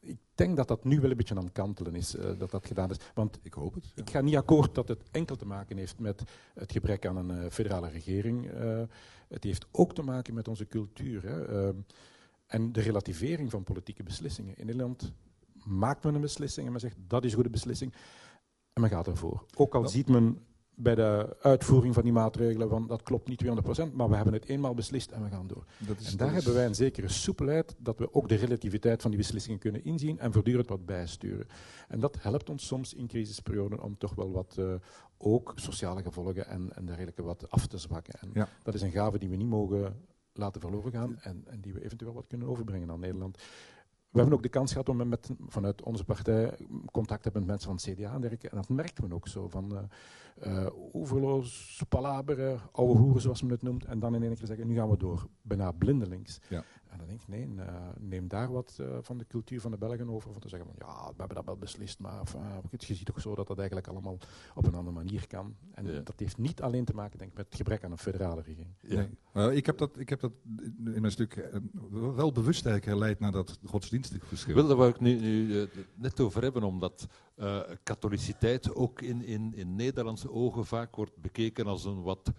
ik denk dat dat nu wel een beetje aan het kantelen is, eh, dat dat gedaan is. Want Ik hoop het. ja. ik ga niet akkoord dat het enkel te maken heeft met het gebrek aan een eh, federale regering. Eh, het heeft ook te maken met onze cultuur. Hè. Ehm, en de relativering van politieke beslissingen. In Nederland maakt men een beslissing en men zegt dat is een goede beslissing. En men gaat ervoor. Ook al ziet men bij de uitvoering van die maatregelen van dat klopt niet 200%, maar we hebben het eenmaal beslist en we gaan door. Dat is, En daar dat hebben wij een zekere soepelheid dat we ook de relativiteit van die beslissingen kunnen inzien en voortdurend wat bijsturen. En dat helpt ons soms in crisisperioden om toch wel wat eh, ook sociale gevolgen en, en dergelijke wat af te zwakken. En Ja. dat is een gave die we niet mogen laten verloren gaan en, en die we eventueel wat kunnen overbrengen aan Nederland. We hebben ook de kans gehad om met, vanuit onze partij contact te hebben met mensen van het CDA en dat merkt men ook zo. Van eh eh, oeverloos, palaberen, oude hoeren zoals men het noemt. En dan in één keer zeggen, nu gaan we door. Bijna blindelings. Ja. En dan denk ik, nee, eh, neem daar wat eh, van de cultuur van de Belgen over. Van te zeggen, van, ja, we hebben dat wel beslist. Maar enfin, je ziet toch zo dat dat eigenlijk allemaal op een andere manier kan. En Ja. dat heeft niet alleen te maken denk ik, met het gebrek aan een federale regering. Ja. Nee. Nou, ik, heb dat, ik heb dat in mijn stuk wel bewust eigenlijk herleid naar dat godsdienstig verschil. Wel, daar wou ik nu, nu net over hebben, omdat eh katholiciteit ook in, in, in Nederlandse ogen vaak wordt bekeken als een wat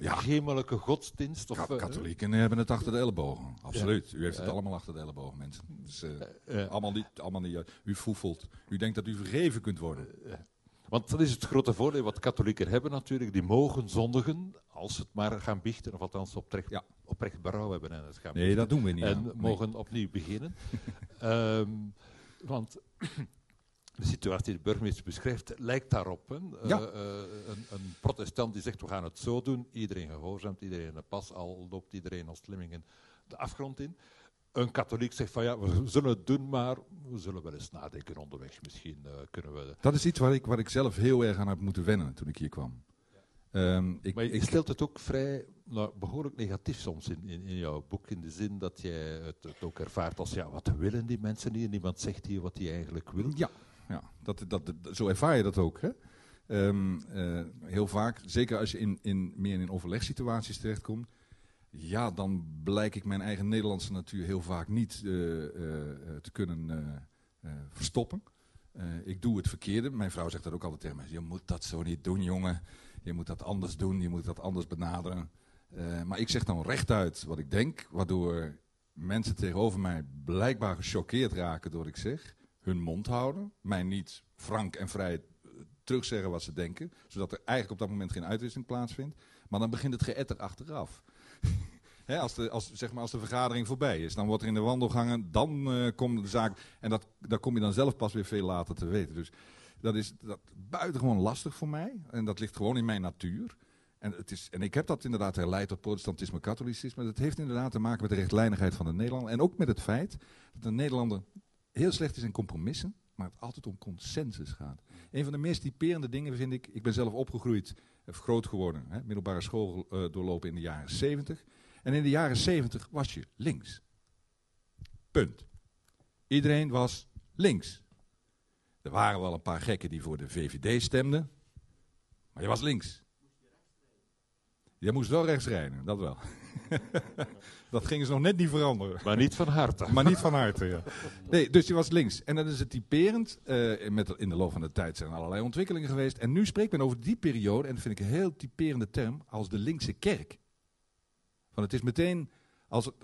Ja. gemelijke godsdienst. Of, Ka- eh, katholieken hebben het achter de ellebogen. Absoluut. U heeft het allemaal achter de ellebogen, mensen. Dus, eh, eh, allemaal niet, allemaal niet. eh, U foefelt. U denkt dat u vergeven kunt worden. Want dat is het grote voordeel wat katholieken hebben natuurlijk. Die mogen zondigen als ze het maar gaan biechten, of althans oprecht, Ja. oprecht berouw hebben en het gaan Nee, dat doen we niet. en. Nee. mogen opnieuw beginnen. Ehm, want de situatie die de burgemeester beschrijft lijkt daarop. Hè. Eh, eh, een, een protestant die zegt we gaan het zo doen, iedereen gehoorzaamt, iedereen pas, al loopt iedereen als Lemmingen de afgrond in. Een katholiek zegt van ja, we zullen het doen, maar we zullen wel eens nadenken onderweg. Misschien eh, kunnen we... Dat is iets waar ik, waar ik zelf heel erg aan heb moeten wennen toen ik hier kwam. Ehm, ik, Maar je ik, stelt het ook vrij nou, behoorlijk negatief soms in, in, in jouw boek, in de zin dat jij het, het ook ervaart als ja, wat willen die mensen hier? Niemand zegt hier wat hij eigenlijk wil. Ja, ja dat, dat, zo ervaar je dat ook. Hè? Ehm, eh, heel vaak, zeker als je in, in, meer in overlegssituaties terechtkomt, ja, dan blijk ik mijn eigen Nederlandse natuur heel vaak niet eh, eh, te kunnen verstoppen. Ik doe het verkeerde. Mijn vrouw zegt dat ook altijd tegen mij. Je moet dat zo niet doen, jongen. Je moet dat anders doen. Je moet dat anders benaderen. Maar ik zeg dan rechtuit wat ik denk, waardoor mensen tegenover mij blijkbaar gechoqueerd raken door wat ik zeg. Hun mond houden. Mij niet frank en vrij eh, terugzeggen wat ze denken. Zodat er eigenlijk op dat moment geen uitwisseling plaatsvindt. Maar dan begint het geëtter achteraf. Als, de, als, zeg maar, als de vergadering voorbij is, dan wordt er in de wandelgangen, dan eh, komt de zaak. En dat, dat kom je dan zelf pas weer veel later te weten. Dus dat is dat, buitengewoon lastig voor mij. En dat ligt gewoon in mijn natuur. En, het is, en ik heb dat inderdaad herleid tot protestantisme, katholicisme. Dat heeft inderdaad te maken met de rechtlijnigheid van de Nederlander. En ook met het feit dat de Nederlander heel slecht is in compromissen, maar het altijd om consensus gaat. Een van de meest typerende dingen vind ik, ik ben zelf opgegroeid, of groot geworden, hè, middelbare school eh, doorlopen in de jaren 70. En in de jaren 70 was je links. Punt. Iedereen was links. Er waren wel een paar gekken die voor de VVD stemden, maar je was links. Je moest wel rechts rijden, dat wel. dat gingen ze nog net niet veranderen. Maar niet van harte. Maar niet van harte, ja. Nee, dus die was links. En dan is het typerend. eh, met, in de loop van de tijd zijn er allerlei ontwikkelingen geweest. En nu spreekt men over die periode, en dat vind ik een heel typerende term, als de linkse kerk. Want het is meteen, als het,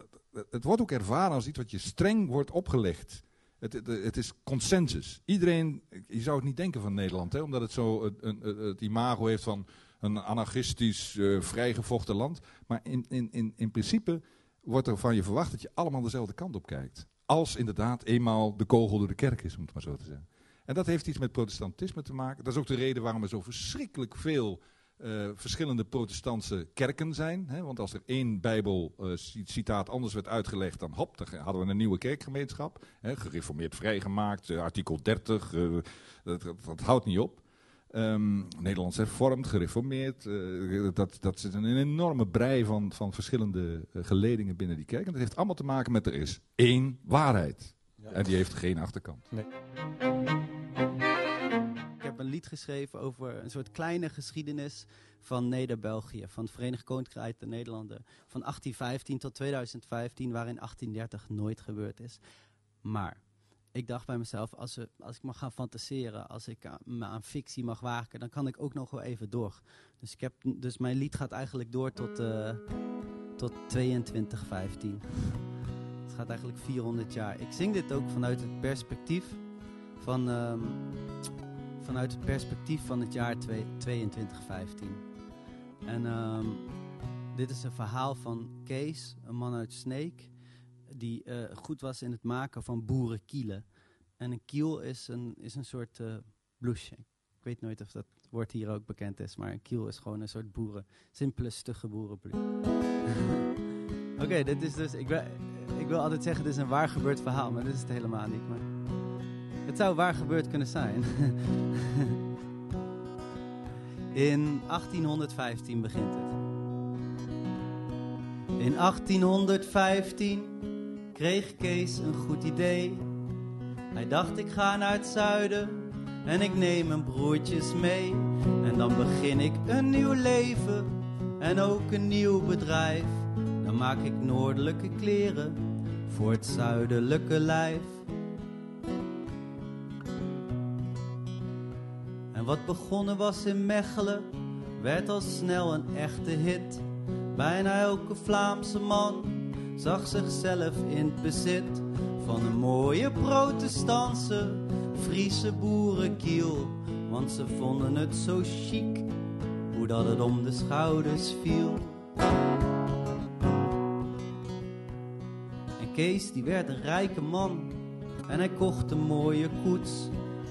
het wordt ook ervaren als iets wat je streng wordt opgelegd. Het, het, het is consensus. Iedereen, je zou het niet denken van Nederland, hè, omdat het zo het, het imago heeft van een anarchistisch, eh, vrijgevochten land. Maar in, in, in, in principe wordt er van je verwacht dat je allemaal dezelfde kant op kijkt. Als inderdaad eenmaal de kogel door de kerk is, om het maar zo te zeggen. En dat heeft iets met protestantisme te maken. Dat is ook de reden waarom er zo verschrikkelijk veel eh, verschillende protestantse kerken zijn. Hè? Want als er één Bijbel-citaat anders werd uitgelegd, dan hop, dan hadden we een nieuwe kerkgemeenschap. Hè? Gereformeerd vrijgemaakt, eh, artikel 30, eh, dat, dat, dat houdt niet op. Ehm, Nederlands hervormd, gereformeerd. eh, dat, dat zit een enorme brei van, van verschillende eh, geledingen binnen die kerk. En dat heeft allemaal te maken met er is één waarheid. En die heeft geen achterkant. Ik heb een lied geschreven over een soort kleine geschiedenis van Neder-België, van het Verenigd Koninkrijk der Nederlanden, van 1815 tot 2015, waarin 1830 nooit gebeurd is. Maar ik dacht bij mezelf, als, we, als ik mag gaan fantaseren, als ik me aan fictie mag waken, dan kan ik ook nog wel even door. Dus, ik heb, dus mijn lied gaat eigenlijk door tot, eh tot 2215. Het gaat eigenlijk 400 jaar. Ik zing dit ook vanuit het perspectief van, ehm, vanuit het perspectief van het jaar twee- 2215. En ehm, dit is een verhaal van Kees, een man uit Sneek, die eh, goed was in het maken van boerenkielen. En een kiel is een, is een soort eh blouseje. Ik weet nooit of dat woord hier ook bekend is, maar een kiel is gewoon een soort boeren, simpele, stugge boerenbloed. Oké, dit is dus, ik wil, ik wil altijd zeggen, dit is een waar gebeurd verhaal, maar dit is het helemaal niet. Maar het zou waar gebeurd kunnen zijn. In 1815 begint het. In 1815 kreeg Kees een goed idee. Hij dacht ik ga naar het zuiden en ik neem mijn broertjes mee. En dan begin ik een nieuw leven en ook een nieuw bedrijf. Dan maak ik noordelijke kleren voor het zuidelijke lijf. En wat begonnen was in Mechelen, werd al snel een echte hit. Bijna elke Vlaamse man zag zichzelf in het bezit van een mooie protestantse Friese boerenkiel. Want ze vonden het zo chic, hoe dat het om de schouders viel. En Kees die werd een rijke man en hij kocht een mooie koets.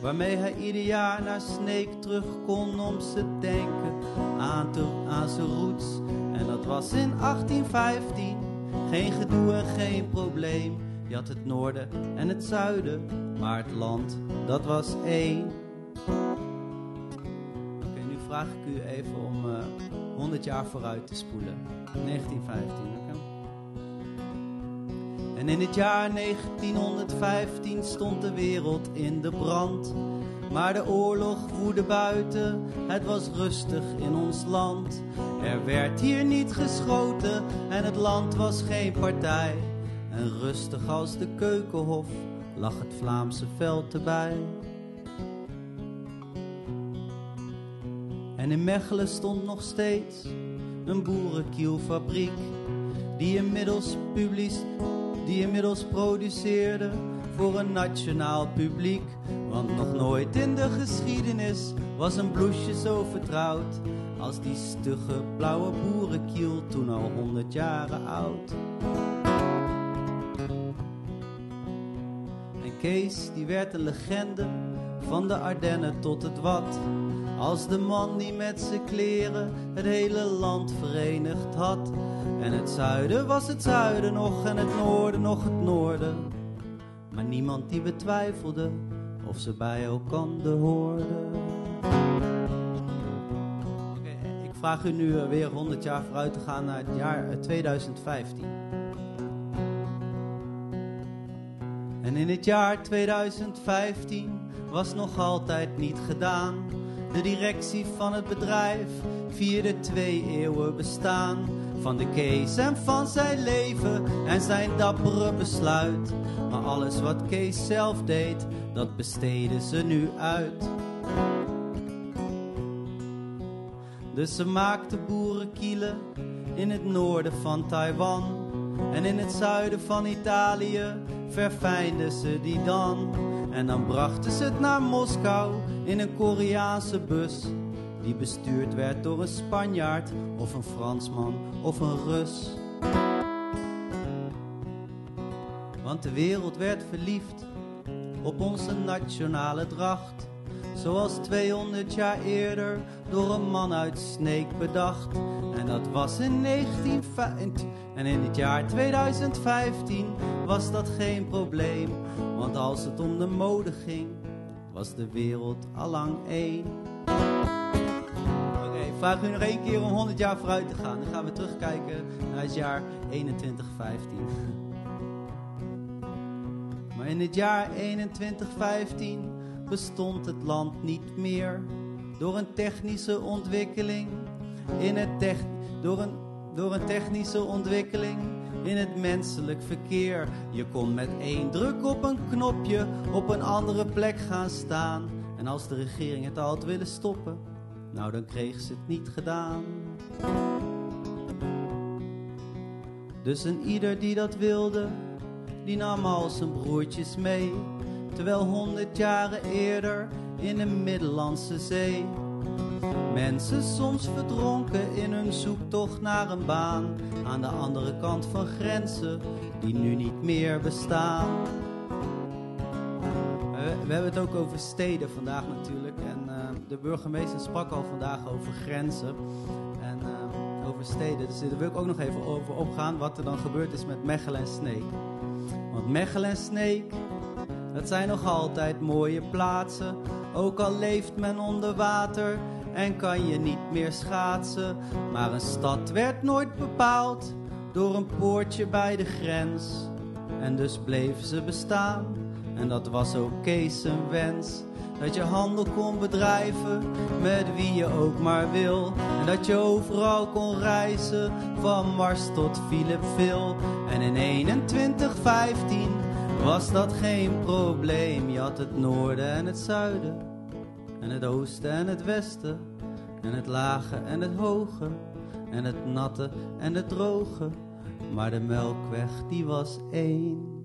Waarmee hij ieder jaar naar Sneek terug kon om ze denken aan, te- aan zijn roots. En dat was in 1815, geen gedoe en geen probleem. Je had het noorden en het zuiden, maar het land, dat was één. Oké, nu vraag ik u even om eh 100 jaar vooruit te spoelen. 1915, oké? En in het jaar 1915 stond de wereld in de brand. Maar de oorlog woedde buiten, het was rustig in ons land. Er werd hier niet geschoten en het land was geen partij. En rustig als de keukenhof lag het Vlaamse veld erbij. En in Mechelen stond nog steeds een boerenkielfabriek die inmiddels, publis, die inmiddels produceerde voor een nationaal publiek. Want nog nooit in de geschiedenis was een bloesje zo vertrouwd als die stugge blauwe boerenkiel toen al honderd jaren oud. En Kees die werd een legende van de Ardennen tot het Wat. Als de man die met zijn kleren het hele land verenigd had. En het zuiden was het zuiden nog en het noorden nog het noorden. Maar niemand die betwijfelde of ze bij elkander hoorden. Vraag u nu eh, weer 100 jaar vooruit te gaan naar het jaar eh, 2015. En in het jaar 2015 was nog altijd niet gedaan. De directie van het bedrijf vierde twee eeuwen bestaan. Van de Kees en van zijn leven en zijn dappere besluit. Maar alles wat Kees zelf deed, dat besteden ze nu uit. Dus ze maakten boerenkielen in het noorden van Taiwan. En in het zuiden van Italië verfijnden ze die dan. En dan brachten ze het naar Moskou in een Koreaanse bus. Die bestuurd werd door een Spanjaard of een Fransman of een Rus. Want de wereld werd verliefd op onze nationale dracht. Zoals 200 jaar eerder door een man uit Sneek bedacht. En dat was in 1950. En in het jaar 2015 was dat geen probleem. Want als het om de mode ging, was de wereld allang één. vraag u nog één keer om 100 jaar vooruit te gaan. Dan gaan we terugkijken naar het jaar 2115. Maar in het jaar 2115 bestond het land niet meer. Door een technische ontwikkeling in het tech, door, een, door een technische ontwikkeling in het menselijk verkeer. Je kon met één druk op een knopje op een andere plek gaan staan. En als de regering het al had willen stoppen, nou dan kreeg ze het niet gedaan. Dus een ieder die dat wilde, die nam al zijn broertjes mee. Terwijl honderd jaren eerder in de Middellandse Zee mensen soms verdronken in hun zoektocht naar een baan aan de andere kant van grenzen die nu niet meer bestaan. We hebben het ook over steden vandaag natuurlijk. En uh, de burgemeester sprak al vandaag over grenzen en uh, over steden. Dus daar wil ik ook nog even over opgaan wat er dan gebeurd is met Mechelen en Sneek. Want Mechelen en Sneek, dat zijn nog altijd mooie plaatsen. Ook al leeft men onder water en kan je niet meer schaatsen. Maar een stad werd nooit bepaald door een poortje bij de grens. En dus bleven ze bestaan. En dat was ook Kees een wens. Dat je handel kon bedrijven met wie je ook maar wil. En dat je overal kon reizen, van Mars tot Philipville. En in 2115 was dat geen probleem. Je had het noorden en het zuiden, en het oosten en het westen. En het lage en het hoge, en het natte en het droge. Maar de melkweg die was één.